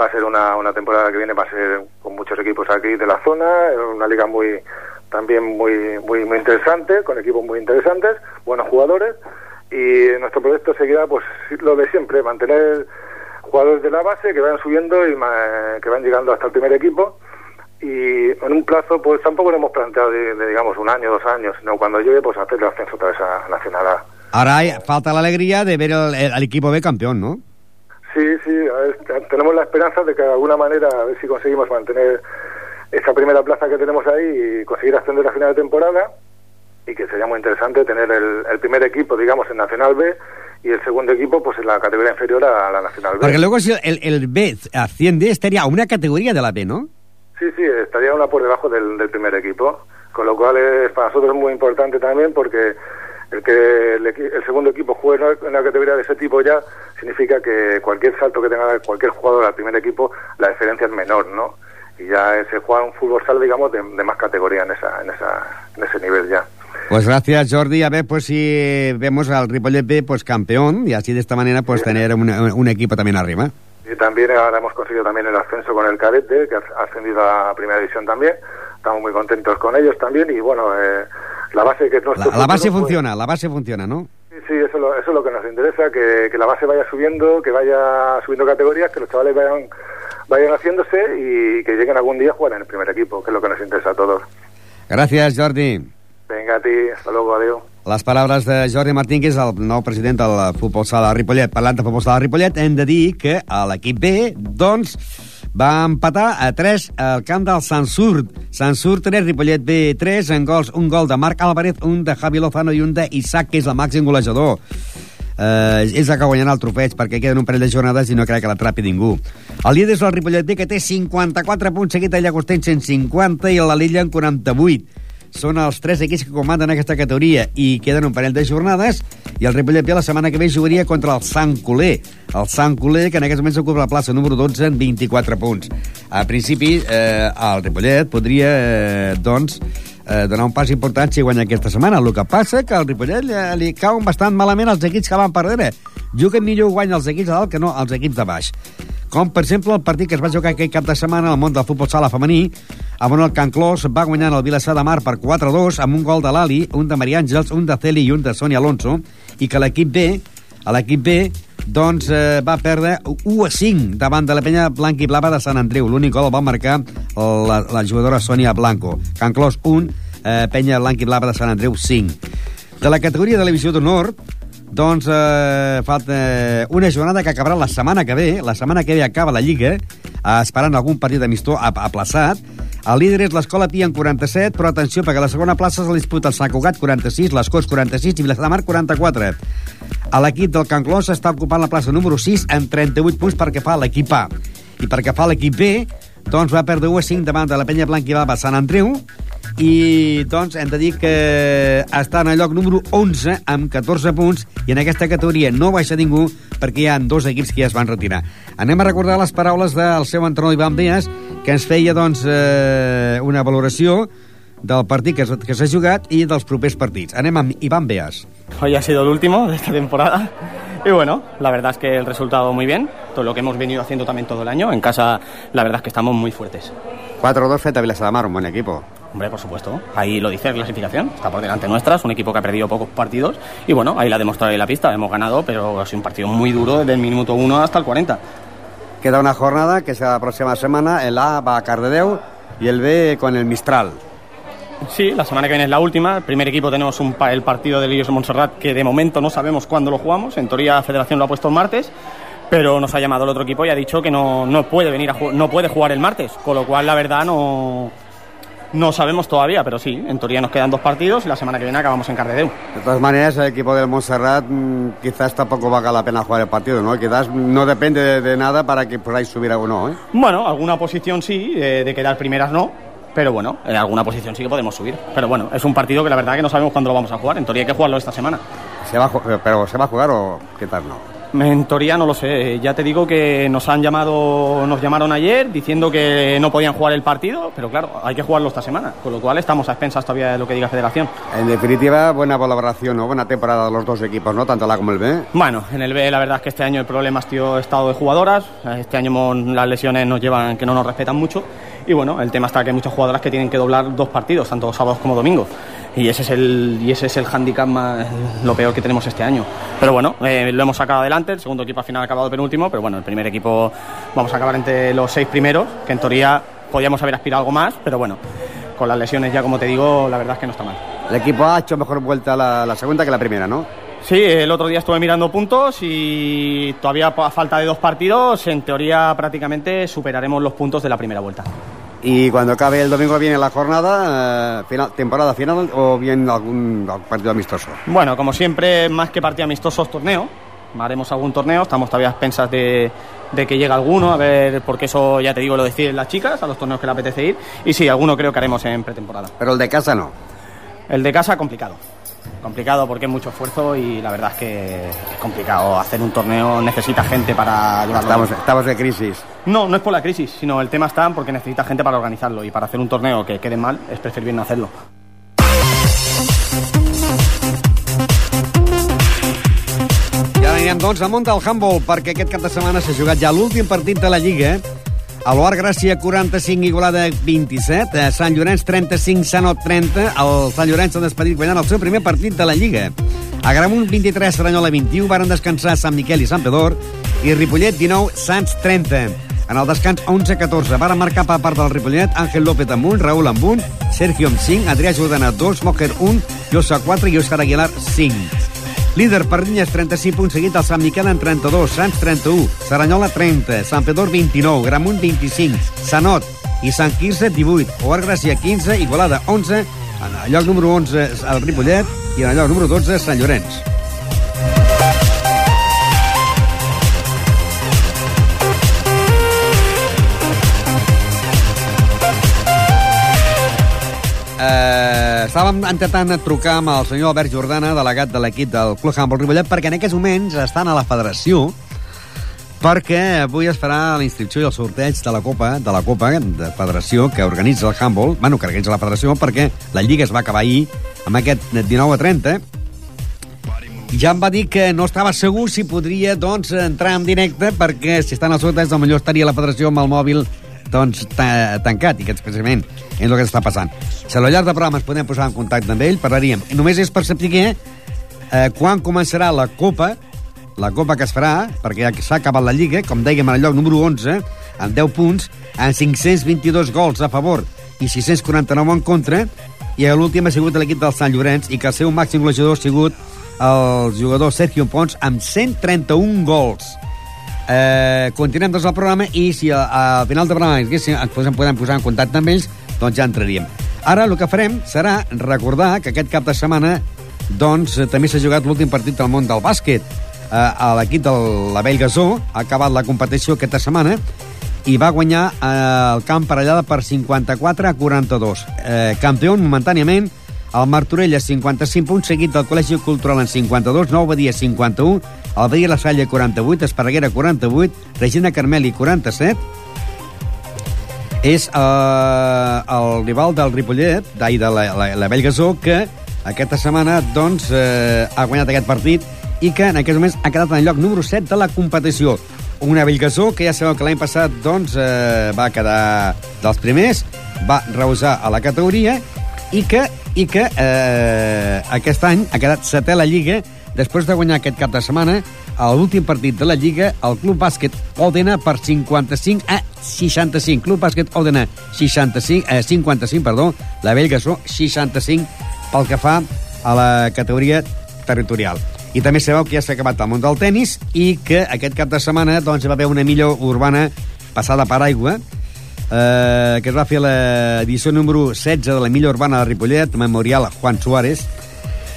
Va a ser una, una temporada que viene, va a ser con muchos equipos aquí de la zona, una liga muy también muy, muy, muy interesante, con equipos muy interesantes, buenos jugadores, y nuestro proyecto seguirá pues lo de siempre, mantener jugadores de la base que vayan subiendo y que van llegando hasta el primer equipo y en un plazo pues tampoco lo hemos planteado de, digamos un año, dos años, sino cuando llegue pues hacer el ascenso otra vez a Nacional A. Ahora hay, falta la alegría de ver al equipo B campeón, ¿no? Sí, sí, tenemos la esperanza de que de alguna manera a ver si conseguimos mantener esa primera plaza que tenemos ahí y conseguir ascender a final de temporada y que sería muy interesante tener el, primer equipo, digamos, en Nacional B y el segundo equipo pues en la categoría inferior a la Nacional B. Porque luego si el, el B asciende estaría a una categoría de la B, ¿no? Sí, sí, estaría una por debajo del, primer equipo, con lo cual es para nosotros muy importante también porque el que el, segundo equipo juegue en una categoría de ese tipo ya significa que cualquier salto que tenga cualquier jugador al primer equipo, la diferencia es menor, ¿no? Y ya se juega un fútbol sal, digamos, de, más categoría en, esa, en, esa, en ese nivel ya. Pues gracias, Jordi. A ver, pues si vemos al Ripollet B, pues campeón, y así de esta manera, pues tener un equipo también arriba. Y también ahora hemos conseguido también el ascenso con el cadete, que ha ascendido a primera división también. Estamos muy contentos con ellos también y bueno, eh, la base que nuestro La, base funciona, la base funciona, ¿no? Sí, sí, eso, eso es lo que nos interesa, que, que la base vaya subiendo, que vaya subiendo categorías, que los chavales vayan vayan haciéndose y que lleguen algún día a jugar en el primer equipo, que es lo que nos interesa a todos. Gracias, Jordi. Venga a ti, hasta luego, adiós. Les paraules de Jordi Martín, que és el nou president del futbol sala de Ripollet. Parlant de futbol sala de Ripollet, hem de dir que l'equip B, doncs, va empatar a 3 al camp del Sansurt. Sansurt 3, Ripollet B 3, en gols, un gol de Marc Álvarez, un de Javi Lozano i un d'Isaac, que és el màxim golejador. Eh, és el que guanyarà el trofeig perquè queden un parell de jornades i no crec que l'atrapi ningú. El líder és el Ripollet B, que té 54 punts, seguit a Llagosteny 150 i la Lilla en 48 són els tres equips que comanden aquesta categoria i queden un parell de jornades i el Ripollet la setmana que ve jugaria contra el Sant Coler. El Sant Coler, que en aquests moments ocupa la plaça número 12 en 24 punts. A principi, eh, el Ripollet podria, eh, doncs, eh, donar un pas important si guanya aquesta setmana. El que passa que al Ripollet li, li cauen bastant malament els equips que van perdre. Juguen millor guanya els equips de dalt que no els equips de baix com per exemple el partit que es va jugar aquell cap de setmana al món del futbol sala femení, on el Can Clos va guanyar el Vilassar de Mar per 4-2 amb un gol de l'Ali, un de Maria Àngels, un de Celi i un de Sonia Alonso, i que l'equip B, l'equip B, doncs eh, va perdre 1 a 5 davant de la penya blanca i blava de Sant Andreu. L'únic gol el va marcar la, la jugadora Sonia Blanco. Can Clos 1, eh, penya blanca i blava de Sant Andreu 5. De la categoria de la divisió d'honor, doncs eh, falta una jornada que acabarà la setmana que ve. La setmana que ve acaba la Lliga, eh, esperant algun partit d'amistó aplaçat. El líder és l'Escola Pia en 47, però atenció, perquè la segona plaça se la disputa el Sant Cugat 46, les Corts 46 i Vilassar de Mar 44. A l'equip del Can Clos està ocupant la plaça número 6 amb 38 punts perquè fa l'equip A. I perquè fa l'equip B, doncs va perdre 1 a 5 davant de la penya blanca i blava Sant Andreu, i doncs hem de dir que està en el lloc número 11 amb 14 punts i en aquesta categoria no baixa ningú perquè hi ha dos equips que ja es van retirar. Anem a recordar les paraules del seu entrenador Ivan Beas que ens feia doncs eh, una valoració del partit que, s'ha jugat i dels propers partits. Anem amb Iván Beas. Hoy ha sido el último de esta temporada y bueno, la verdad es que el resultado muy bien, todo lo que hemos venido haciendo también todo el año. En casa la verdad es que estamos muy fuertes. 4-2 frente a Vilassar de Mar, un buen equipo. Hombre, por supuesto. Ahí lo dice la clasificación. Está por delante nuestra. Es un equipo que ha perdido pocos partidos. Y bueno, ahí la ha demostrado en la pista. Hemos ganado, pero ha sido un partido muy duro desde el minuto 1 hasta el 40. Queda una jornada que será la próxima semana. El A va a Cardedeu y el B con el Mistral. Sí, la semana que viene es la última. El primer equipo tenemos un el partido de Lillos Montserrat que de momento no sabemos cuándo lo jugamos. En teoría la Federación lo ha puesto el martes pero nos ha llamado el otro equipo y ha dicho que no, no puede venir a no puede jugar el martes, con lo cual la verdad no no sabemos todavía, pero sí, en teoría nos quedan dos partidos y la semana que viene acabamos en Cardedeu. De todas maneras, el equipo del Montserrat mm, quizás tampoco valga la pena jugar el partido, ¿no? Quizás no depende de, nada para que podáis subir o no, ¿eh? Bueno, alguna posición sí, de quedar primeras no, pero bueno, en alguna posición sí que podemos subir. Pero bueno, es un partido que la verdad que no sabemos cuándo lo vamos a jugar, en teoría hay que jugarlo esta semana. ¿Se va pero ¿se va a jugar o qué tal no? En teoría no lo sé. Ya te digo que nos han llamado, nos llamaron ayer diciendo que no podían jugar el partido, pero claro, hay que jugarlo esta semana, con lo cual estamos a expensas todavía de lo que diga Federación. En definitiva, buena colaboración, ¿no? buena temporada de los dos equipos, ¿no? Tanto la como el B. Bueno, en el B la verdad es que este año el problema ha sido estado de jugadoras. Este año las lesiones nos llevan que no nos respetan mucho. Y bueno, el tema está que hay muchas jugadoras que tienen que doblar dos partidos, tanto sábados como domingos. Y ese es el, y ese es el hándicap más, lo peor que tenemos este año. Pero bueno, eh, lo hemos sacado adelante. El segundo equipo al final ha acabado penúltimo, pero bueno, el primer equipo vamos a acabar entre los seis primeros, que en teoría podíamos haber aspirado algo más, pero bueno, con las lesiones ya, como te digo, la verdad es que no está mal. El equipo ha hecho mejor vuelta la, la segunda que la primera, ¿no? Sí, el otro día estuve mirando puntos y todavía a falta de dos partidos, en teoría prácticamente superaremos los puntos de la primera vuelta. Y cuando acabe el domingo viene la jornada, eh, final, temporada final o bien algún partido amistoso. Bueno, como siempre, más que partido amistosos, torneo. Haremos algún torneo, estamos todavía a expensas de, de que llegue alguno, a ver, porque eso ya te digo, lo deciden las chicas, a los torneos que le apetece ir. Y sí, alguno creo que haremos en pretemporada. Pero el de casa no. El de casa, complicado. Complicado porque es mucho esfuerzo y la verdad es que es complicado. Hacer un torneo necesita gente para llevarlo. Estamos, estamos de crisis. No, no es por la crisis, sino el tema está porque necesita gente para organizarlo y para hacer un torneo que quede mal es preferible no hacerlo. I ara anirem, doncs, al món del handball, perquè aquest cap de setmana s'ha jugat ja l'últim partit de la Lliga. A l'Oar Gràcia 45, Igualada 27, a Sant Llorenç 35, Sanot 30. El Sant Llorenç s'ha despedit guanyant el seu primer partit de la Lliga. A Gramunt 23, Seranyola 21, varen descansar Sant Miquel i Sant Pedor, i Ripollet 19, Sants 30. En el descans 11-14 varen marcar per part del Ripollet Àngel López amb 1, Raúl amb 1, Sergio amb 5, Adrià Jordana 2, Mojer 1, Llosa 4 i Òscar Aguilar 5. Líder Pardinyes 35 punts seguit el Sant Miquel en 32, Sants 31, Saranyola 30, Sant Pedor 29, Gramunt 25, Sanot i Sant Quirze 18, Oar Gràcia 15, Igualada 11, en el lloc número 11 el Ripollet i en el lloc número 12 Sant Llorenç. Eh, estàvem intentant trucar amb el senyor Albert Jordana, delegat de l'equip del Club Handball Ripollet, perquè en aquests moments estan a la federació perquè avui es farà la inscripció i el sorteig de la Copa de la Copa de Federació que organitza el handball, bueno, que organitza la federació perquè la Lliga es va acabar ahir amb aquest 19 a 30 i ja em va dir que no estava segur si podria doncs, entrar en directe perquè si estan els sorteig potser estaria la federació amb el mòbil doncs, ta tancat, i que precisament és el que està passant. Si a lo llarg del programa ens podem posar en contacte amb ell, parlaríem. Només és per saber eh, quan començarà la Copa, la Copa que es farà, perquè ja s'ha acabat la Lliga, com dèiem, el lloc número 11, amb 10 punts, amb 522 gols a favor i 649 en contra, i l'últim ha sigut l'equip del Sant Llorenç, i que el seu màxim golejador ha sigut el jugador Sergio Pons, amb 131 gols. Eh, continuem doncs el programa i si a- al final del programa diguéssim, ens podem, podem posar en contacte amb ells, doncs ja entraríem. Ara el que farem serà recordar que aquest cap de setmana doncs també s'ha jugat l'últim partit del món del bàsquet. Eh, a L'equip de l'Abell Gasó ha acabat la competició aquesta setmana i va guanyar eh, el camp parellada per 54 a 42. Eh, campió momentàniament el Martorella 55 punts, seguit del Col·legi Cultural en 52, Nou Badia 51, el Badia La Salle 48, Esparreguera 48, Regina Carmeli 47, és eh, el rival del Ripollet, d'ahir de la, la, la Bellgasó, que aquesta setmana doncs, eh, ha guanyat aquest partit i que en aquests moments ha quedat en el lloc número 7 de la competició. Una Bellgasó que ja sabeu que l'any passat doncs, eh, va quedar dels primers, va reusar a la categoria i que, i que eh, aquest any ha quedat setè a la Lliga després de guanyar aquest cap de setmana a l'últim partit de la Lliga el Club Bàsquet Òdena per 55 a 65. Club Bàsquet Òdena 65, eh, 55, perdó, la Bellgasó 65 pel que fa a la categoria territorial. I també sabeu que ja s'ha acabat el món del tennis i que aquest cap de setmana doncs, hi va haver una millor urbana passada per aigua eh, que es va fer l'edició número 16 de la millor urbana de Ripollet, memorial Juan Suárez,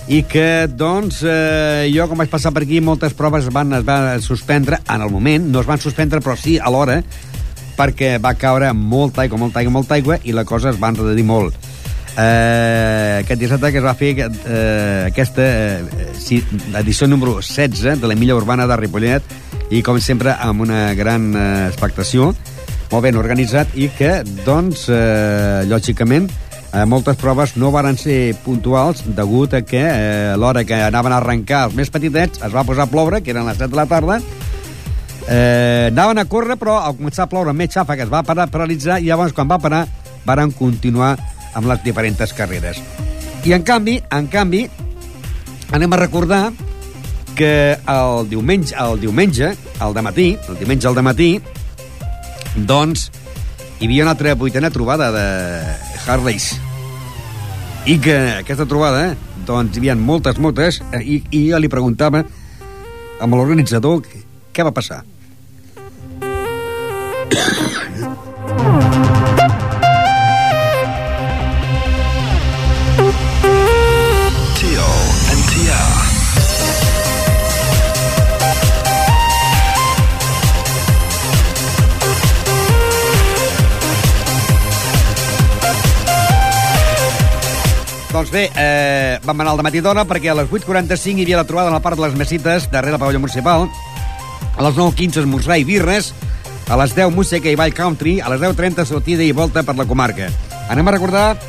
i que, doncs, eh, jo, com vaig passar per aquí, moltes proves es van, es van suspendre en el moment, no es van suspendre, però sí a l'hora, perquè va caure molta aigua, molta aigua, molta aigua, i la cosa es va enredir molt. eh, aquest dissabte que es va fer eh, aquesta eh, edició número 16 de la milla urbana de Ripollet i, com sempre, amb una gran eh, expectació, molt ben organitzat i que, doncs, eh, lògicament, eh, moltes proves no varen ser puntuals degut a que eh, a l'hora que anaven a arrencar els més petitets es va posar a ploure, que eren les 7 de la tarda, eh, anaven a córrer, però al començar a ploure més xafa que es va parar, paralitzar, i llavors, quan va parar, varen continuar amb les diferents carreres. I, en canvi, en canvi, anem a recordar que el diumenge, el diumenge, al matí, el diumenge al matí, doncs, hi havia una altra vuitena trobada de Harleys. I que aquesta trobada, doncs, hi havia moltes motes, eh, i, i jo li preguntava amb l'organitzador què va passar. Doncs bé, eh, vam anar al matí d'hora perquè a les 8.45 hi havia la trobada en la part de les Mesites, darrere el pavelló municipal. A les 9.15 esmorzar i birres. A les 10 música i ball country. A les 10.30 sortida i volta per la comarca. Anem a recordar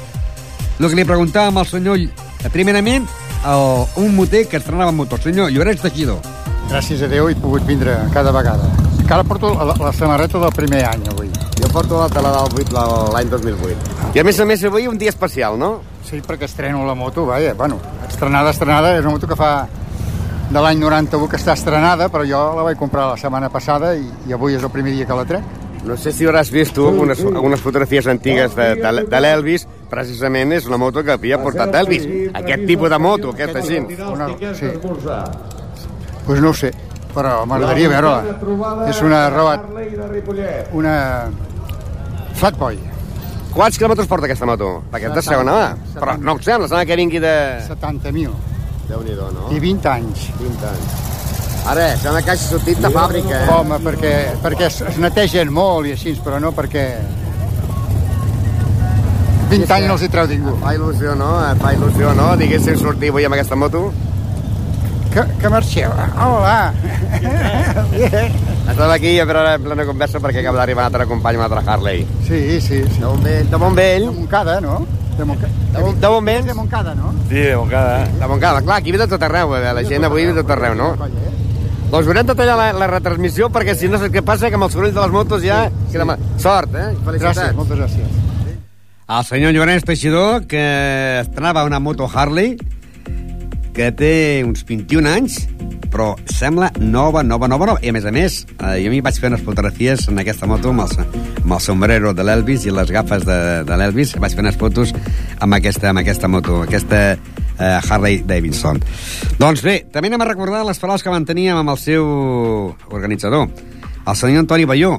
el que li preguntàvem al senyor... Primerament, el, un moter que estrenava motor. Senyor Llorenç Teixidor. Gràcies a Déu he pogut vindre cada vegada. Encara porto la, la samarreta del primer any, avui. Jo porto la tela del 8 l'any 2008. I a més a més avui un dia especial, no? Sí, perquè estreno la moto, vaja, bueno, estrenada, estrenada, és una moto que fa de l'any 91 que està estrenada, però jo la vaig comprar la setmana passada i, i avui és el primer dia que la trec. No sé si hauràs vist tu algunes, algunes fotografies antigues de, de, de l'Elvis, precisament és una moto que havia portat Elvis. Aquest tipus de moto, aquesta gent. Una, sí. Pues no ho sé, però m'agradaria veure-la. És una Road... Una... Flatboy. Quants quilòmetres porta aquesta moto? Perquè és de segona mà. Però no ho sembla, sembla que vingui de... 70.000. Déu-n'hi-do, no? I 20 anys. 20 anys. Ara, sembla que hagi sortit de fàbrica, eh? Home, perquè, perquè es, es netegen molt i així, però no perquè... 20 anys no els hi treu ningú. Fa il·lusió, no? Fa il·lusió, no? Diguéssim sortir avui amb aquesta moto. Que, que marxeu? Hola! Estava aquí a veure en plena conversa perquè acaba d'arribar un altre company, un altre Harley. Sí, sí, sí. De Montbell. De Montbell. De Montcada, no? De, Monca... de, de Montbell. De Montcada, no? Sí, de Montcada. De Montcada, clar, aquí ve de tot arreu, eh? la gent avui ve de tot arreu, no? Doncs haurem de tallar la, la retransmissió perquè si no saps què passa, que amb els sorolls de les motos ja... Sí, sí. Sort, eh? Felicitats. Gràcies, moltes gràcies. El senyor Llorenç Teixidor, que estrenava una moto Harley, que té uns 21 anys, però sembla nova, nova, nova, nova. I a més a més, eh, jo m'hi vaig fer unes fotografies en aquesta moto amb el, amb el sombrero de l'Elvis i les gafes de, de l'Elvis. Vaig fer unes fotos amb aquesta, amb aquesta moto, aquesta eh, Harley Davidson. Doncs bé, també anem a recordar les paraules que manteníem amb el seu organitzador, el senyor Antoni Balló,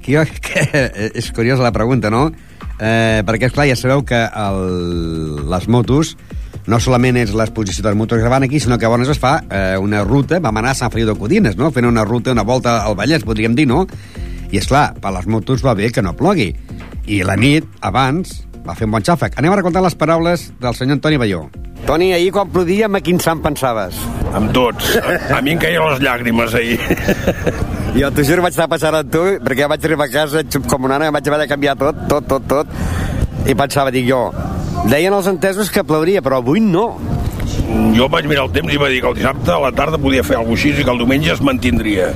que, jo, que és curiosa la pregunta, no? Eh, perquè, esclar, ja sabeu que el, les motos no solament és l'exposició de les motos que van aquí, sinó que llavors es fa eh, una ruta, vam anar a Sant Feliu de Codines, no? fent una ruta, una volta al Vallès, podríem dir, no? I, és clar, per les motos va bé que no plogui. I la nit, abans, va fer un bon xàfec. Anem a recordar les paraules del senyor Antoni Balló. Toni, ahir quan plodia, amb quin sant pensaves? Amb tots. A, a mi em caien les llàgrimes ahir. Jo t'ho juro, vaig estar passant amb tu, perquè ja vaig arribar a casa com una nana, vaig haver de canviar tot, tot, tot, tot. I pensava, dic jo, deien els entesos que plouria, però avui no. Jo vaig mirar el temps i va dir que el dissabte a la tarda podia fer alguna cosa així i que el diumenge es mantindria.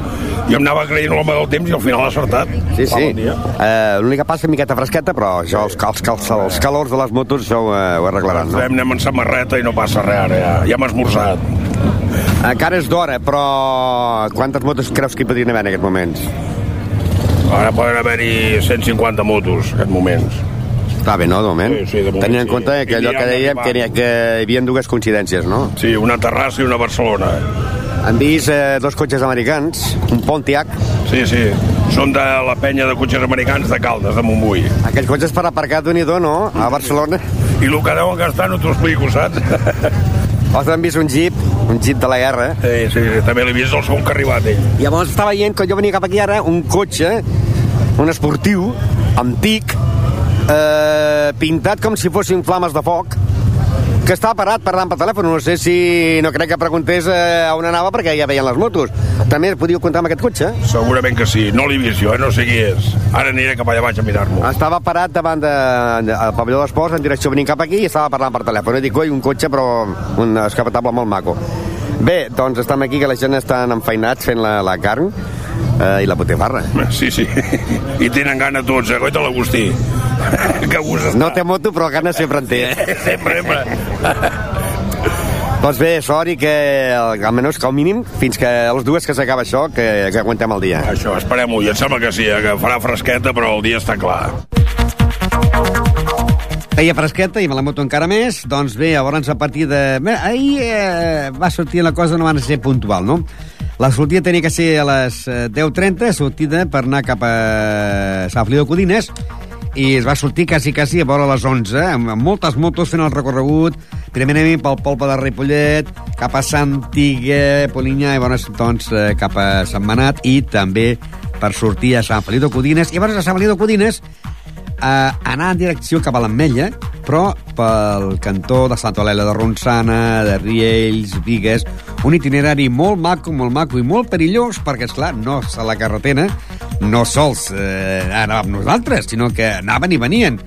Jo em anava creient l'home del temps i al final ha acertat. Sí, sí. Bon. Uh, L'única passa és miqueta fresqueta, però això, els, els, els, els calors de les motos, això uh, ho arreglaran, no? Anem en samarreta i no passa res ara, ja, ja hem esmorzat. Encara és d'hora, però quantes motos creus que hi podrien haver en aquests moments? Ara poden haver-hi 150 motos, en aquests moments. Està bé, no, de moment? Sí, sí, de moment Tenint en sí. compte que allò que dèiem, que, que hi havia dues coincidències, no? Sí, una Terrassa i una Barcelona. Han vist eh, dos cotxes americans, un Pontiac. Sí, sí. Són de la penya de cotxes americans de Caldes, de Montbui. Aquells cotxes per aparcar d'un i do, no? A Barcelona. I el que deuen gastar no t'ho explico, saps? Els han vist un jeep, un jeep de la guerra. Sí, sí, també l'he vist el segon que ha arribat, ell. Llavors estava veient, quan jo venia cap aquí ara, un cotxe, un esportiu, antic, eh, pintat com si fossin flames de foc, que estava parat parlant per telèfon. No sé si... No crec que preguntés eh, a on anava perquè ja veien les motos. També podíeu comptar amb aquest cotxe? Segurament que sí. No l'he vist jo, eh? no sé qui és. Ara aniré cap allà baix a mirar-m'ho. Estava parat davant de, de, al pavelló d'esports en direcció venint cap aquí i estava parlant per telèfon. I dic, oi, un cotxe però un escapatable molt maco. Bé, doncs estem aquí que la gent estan enfeinats fent la, la carn eh, i la botifarra. Sí, sí. I tenen gana tots, eh? Coita l'Agustí. que gust està. No té moto, però gana sempre en té. Eh? sempre, sempre. doncs bé, sort i que almenys que al mínim, fins que a les dues que s'acaba això, que, que aguantem el dia. Això, esperem-ho. I em sembla que sí, eh? que farà fresqueta, però el dia està clar. Feia fresqueta i me la moto encara més. Doncs bé, llavors a partir de... Bé, ahir eh, va sortir la cosa, no va ser puntual, no? La sortida tenia que ser a les eh, 10.30, sortida per anar cap a Sant Feliu de Codines, i es va sortir quasi, quasi a vora les 11, amb, moltes motos fent el recorregut, primerament pel Polpa de Ripollet, cap a Santiga, Polinyà, i llavors doncs, eh, cap a Sant Manat, i també per sortir a Sant Feliu de Codines. I llavors a Sant Feliu de Codines eh, anar en direcció cap a l'Ametlla, però pel cantó de Santa Olela de Ronçana, de Riells, Vigues, un itinerari molt maco, molt maco i molt perillós, perquè, és clar no a la carretera no sols eh, anàvem nosaltres, sinó que anaven i venien.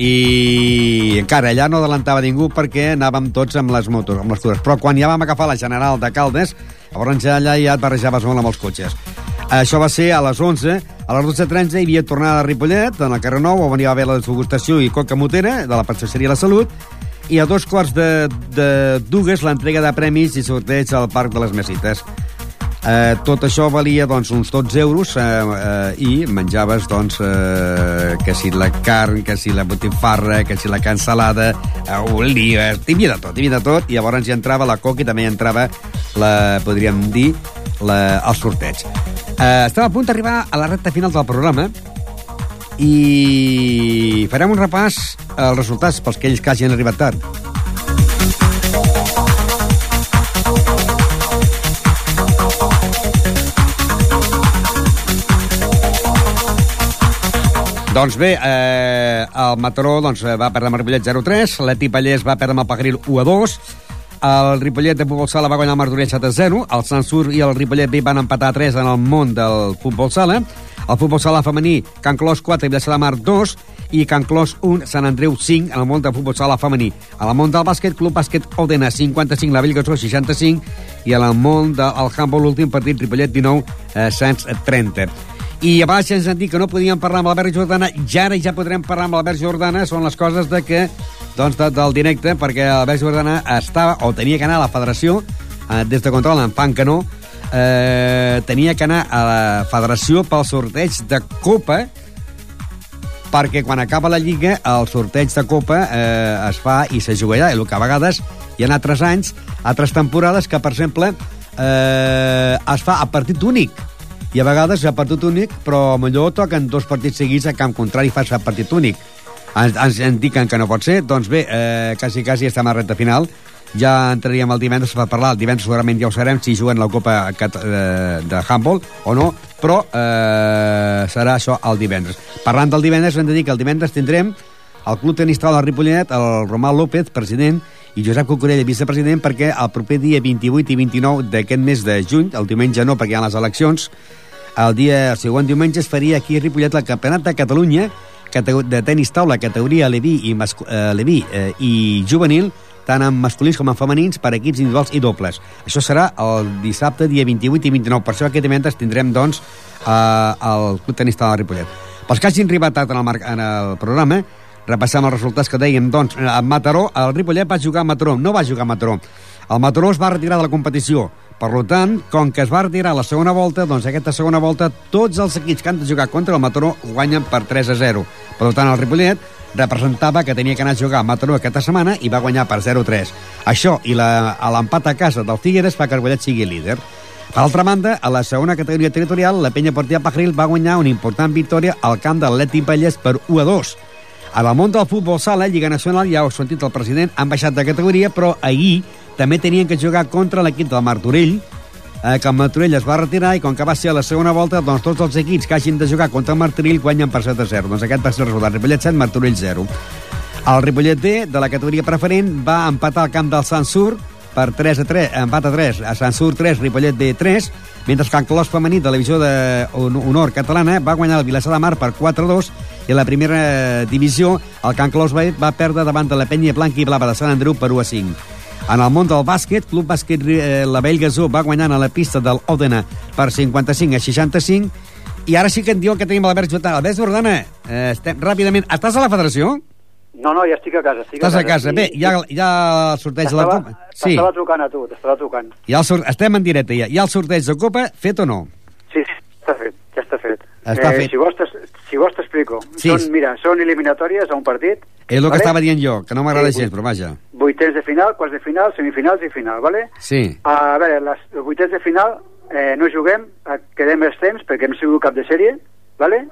I encara allà no adelantava ningú perquè anàvem tots amb les motos, amb les tures. Però quan ja vam agafar la General de Caldes, llavors ja allà ja et barrejaves molt amb els cotxes. Això va ser a les 11. A les 12.30 hi havia tornada a Ripollet, en el carrer Nou, on venia a haver la degustació i coca motera de la Pastisseria La Salut, i a dos quarts de, de dues l'entrega de premis i sorteig al Parc de les Mesites. Eh, tot això valia doncs, uns 12 euros eh, eh, i menjaves doncs, eh, que si la carn, que si la botifarra, que si la cansalada, eh, olives, hi havia de tot, hi havia de tot, i llavors hi entrava la coca i també hi entrava, la, podríem dir, la, el sorteig. Eh, estem a punt d'arribar a la recta final del programa i farem un repàs als resultats pels que ells que hagin arribat tard. Doncs bé, eh, el Mataró doncs, va perdre amb el Ripollet 0-3, l'Eti Pallés va perdre amb el Pagaril 1-2, el Ripollet de Futbol Sala va guanyar el Martorell 7-0, el Sansur i el Ripollet B van empatar 3 en el món del Futbol Sala, el Futbol Sala femení, Can Clos 4 i Vilassar de Mar 2, i Can Clos 1, Sant Andreu 5 en el món del futbol sala femení. A la món del bàsquet, Club Bàsquet Odena 55, la Bellgasó 65 i a la món del handball, l'últim partit, Ripollet 19, eh, Sants 30. I abans ens han dit que no podíem parlar amb l'Albert Jordana, ja ara ja podrem parlar amb l'Albert Jordana, són les coses de que, doncs, de, del directe, perquè l'Albert Jordana estava, o tenia que anar a la federació, eh, des de control en fan que no, eh, tenia que anar a la federació pel sorteig de Copa, perquè quan acaba la Lliga el sorteig de Copa eh, es fa i se juga allà, el que a vegades hi ha altres anys, altres temporades que, per exemple, eh, es fa a partit únic i a vegades a partit únic, però millor toquen dos partits seguits a camp contrari fas a partit únic. Ens, ens indiquen que no pot ser, doncs bé, eh, quasi, quasi estem a la recta final, ja entraríem el divendres per parlar, el divendres segurament ja ho sabem si juguen la Copa eh, de Handball o no, però eh, serà això el divendres. Parlant del divendres, hem de dir que el divendres tindrem el Club Tenis de Ripollet, el Romà López, president, i Josep Cucurella, vicepresident, perquè el proper dia 28 i 29 d'aquest mes de juny, el diumenge no, perquè hi ha les eleccions, el dia el següent diumenge es faria aquí a Ripollet el Campionat de Catalunya de tenis taula, categoria Leví i, mascu eh, Leví, eh, i juvenil, tant en masculins com en femenins, per equips individuals i dobles. Això serà el dissabte, dia 28 i 29. Per això aquest divendres tindrem, doncs, eh, el Club Tenis Taula de Ripollet. Pels que hagin arribat tard en el, en el programa, repassem els resultats que dèiem, doncs, a Mataró, el Ripollet va jugar a Mataró, no va jugar a Mataró. El Mataró es va retirar de la competició. Per tant, com que es va retirar la segona volta, doncs aquesta segona volta tots els equips que han de jugar contra el Mataró guanyen per 3 a 0. Per tant, el Ripollet representava que tenia que anar a jugar a Mataró aquesta setmana i va guanyar per 0-3. Això i l'empat a casa del Figueres fa que el Ripollet sigui líder. Per altra banda, a la segona categoria territorial, la penya Portia Pajaril va guanyar una important victòria al camp de l'Atleti Pallès per 1 a 2. A la món del futbol sala, Lliga Nacional, ja ho sentit el president, han baixat de categoria, però ahir també tenien que jugar contra l'equip del Martorell eh, que el Martorell es va retirar i com que va ser la segona volta, doncs tots els equips que hagin de jugar contra el Martorell guanyen per 7 a 0. Doncs aquest va ser el resultat. Ripollet 7, Martorell 0. El Ripollet D, de la categoria preferent, va empatar al camp del Sansur per 3 a 3, empat a 3, a Sansur 3, Ripollet D 3, mentre que el Clos femení de la divisió d'honor catalana va guanyar el Vilassar de Mar per 4 a 2 i la primera divisió el Can Clos va perdre davant de la penya blanca i blava de Sant Andreu per 1 a 5. En el món del bàsquet, Club Bàsquet eh, la Vell Gasó va guanyant a la pista del Òdena per 55 a 65 i ara sí que en diuen que tenim l'Albert Jordana. Albert Jordana, eh, estem ràpidament... Estàs a la federació? No, no, ja estic a casa. Estic Estàs a casa. I- Bé, hi ha, hi ha el sorteig de la Copa. Sí, T'estava trucant a tu, t'estava trucant. ha el sor... estem en directe ja. Ha el sorteig de Copa, fet o no? Sí, sí, està fet, ja està fet. Està fet. Si vols si vols t'explico. Sí. Són, mira, són eliminatòries a un partit. És el que vale? estava dient jo, que no m'agrada Sí, gens, però vaja. Vuitens de final, quarts de final, semifinals i final, vale? Sí. A veure, les, els vuitens de final eh, no juguem, eh, quedem els temps perquè hem sigut cap de sèrie, vale?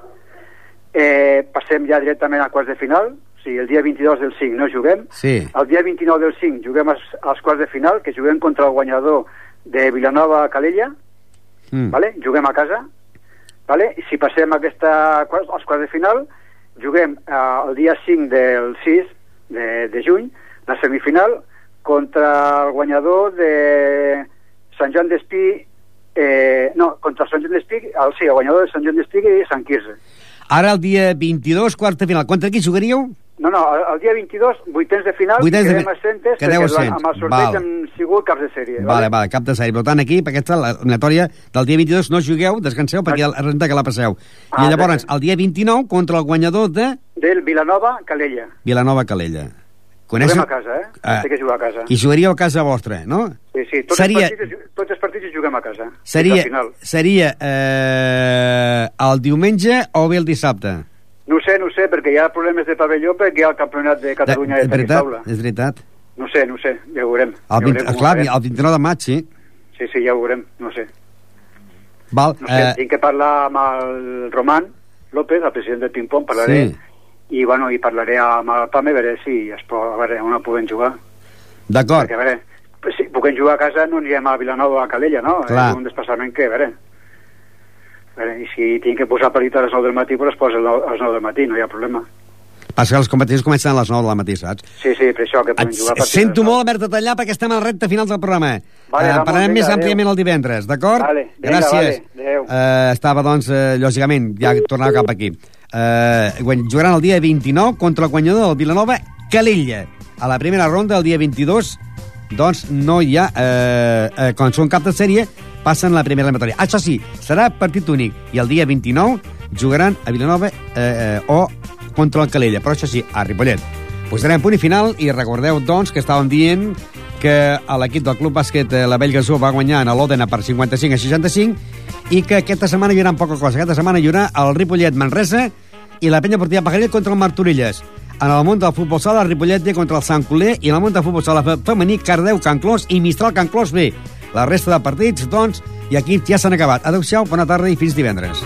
Eh, passem ja directament a quarts de final, o sigui, el dia 22 del 5 no juguem, Sí. el dia 29 del 5 juguem als, als quarts de final, que juguem contra el guanyador de Vilanova-Calella, Mm. vale? juguem a casa, vale? i si passem aquesta, als quarts de final, juguem eh, el dia 5 del 6 de, de juny, la semifinal, contra el guanyador de Sant Joan d'Espí, eh, no, contra Sant Joan d'Espí, el, sí, el guanyador de Sant Joan d'Espí i Sant Quirze. Ara el dia 22, quarta final. Contra qui jugaríeu? No, no, el, el dia 22, vuitens de final, Vuitens de quedem assentes, quedeu perquè amb el sorteig Val. hem sigut caps de sèrie. Vale, vale, cap de sèrie. Per tant, aquí, per aquesta eliminatòria del dia 22, no jugueu, descanseu, perquè ja renta que la passeu. Ah, I llavors, el dia 29, contra el guanyador de Del Vilanova, Calella. Calella. Juguem a casa, eh? Ah. Té que jugar a casa. I jugaríeu a casa vostra, no? Sí, sí, tots, Seria- els partits, tots els partits juguem a casa. Seria, final. seria eh, el diumenge o bé el dissabte? No sé, no sé, perquè hi ha problemes de pavelló perquè hi ha el campionat de Catalunya de, és de veritat, taula. és veritat. No sé, no sé, ja ho veurem. El, ja 20, veurem com ho clar, farem. el 29 de maig, sí. Sí, sí, ja ho veurem, no sé. Val, No sé, eh, tinc que parlar amb el Roman López, el president del ping-pong, parlaré, Sí. I, bueno, i parlaré amb el Pame, a veure si es pot, a veure on podem jugar. D'acord. Perquè, a veure, si puguem jugar a casa no anirem a Vilanova o a Calella, no? Clar. És un desplaçament que, a veure... A veure, i si tinc que posar parit a les 9 del matí, doncs poso a les 9 del matí, no hi ha problema. Passa que les competicions comencen a les 9 del matí, saps? Sí, sí, per això que podem jugar et sento de molt haver-te tallar perquè estem a la recta final del programa. Vale, eh, Ramon, parlarem vinga, més adéu. àmpliament el divendres, d'acord? Vale, vinga, Gràcies. vale, adéu. eh, estava, doncs, eh, lògicament, ja tornava cap aquí. Eh, jugaran el dia 29 contra el guanyador del Vilanova, Calella. A la primera ronda, el dia 22, doncs no hi ha... Eh, eh, quan són cap de sèrie, passen la primera eliminatòria. Això sí, serà partit únic. I el dia 29 jugaran a Vilanova eh, eh, o contra el Calella. Però això sí, a Ripollet. Posarem punt i final i recordeu, doncs, que estàvem dient que l'equip del Club Bàsquet eh, la Vell Gasó va guanyar a l'Òdena per 55 a 65 i que aquesta setmana hi haurà poca cosa. Aquesta setmana hi haurà el Ripollet Manresa i la penya portilla Pajaril contra el Martorelles. En el món del futbol sala, Ripollet té contra el Sant Coler i en el món del futbol sala fe- femení, Cardeu, Can Clos i Mistral, Can Clos B. La resta de partits, doncs, i aquí ja s'han acabat. Adéu-siau, bona tarda i fins divendres.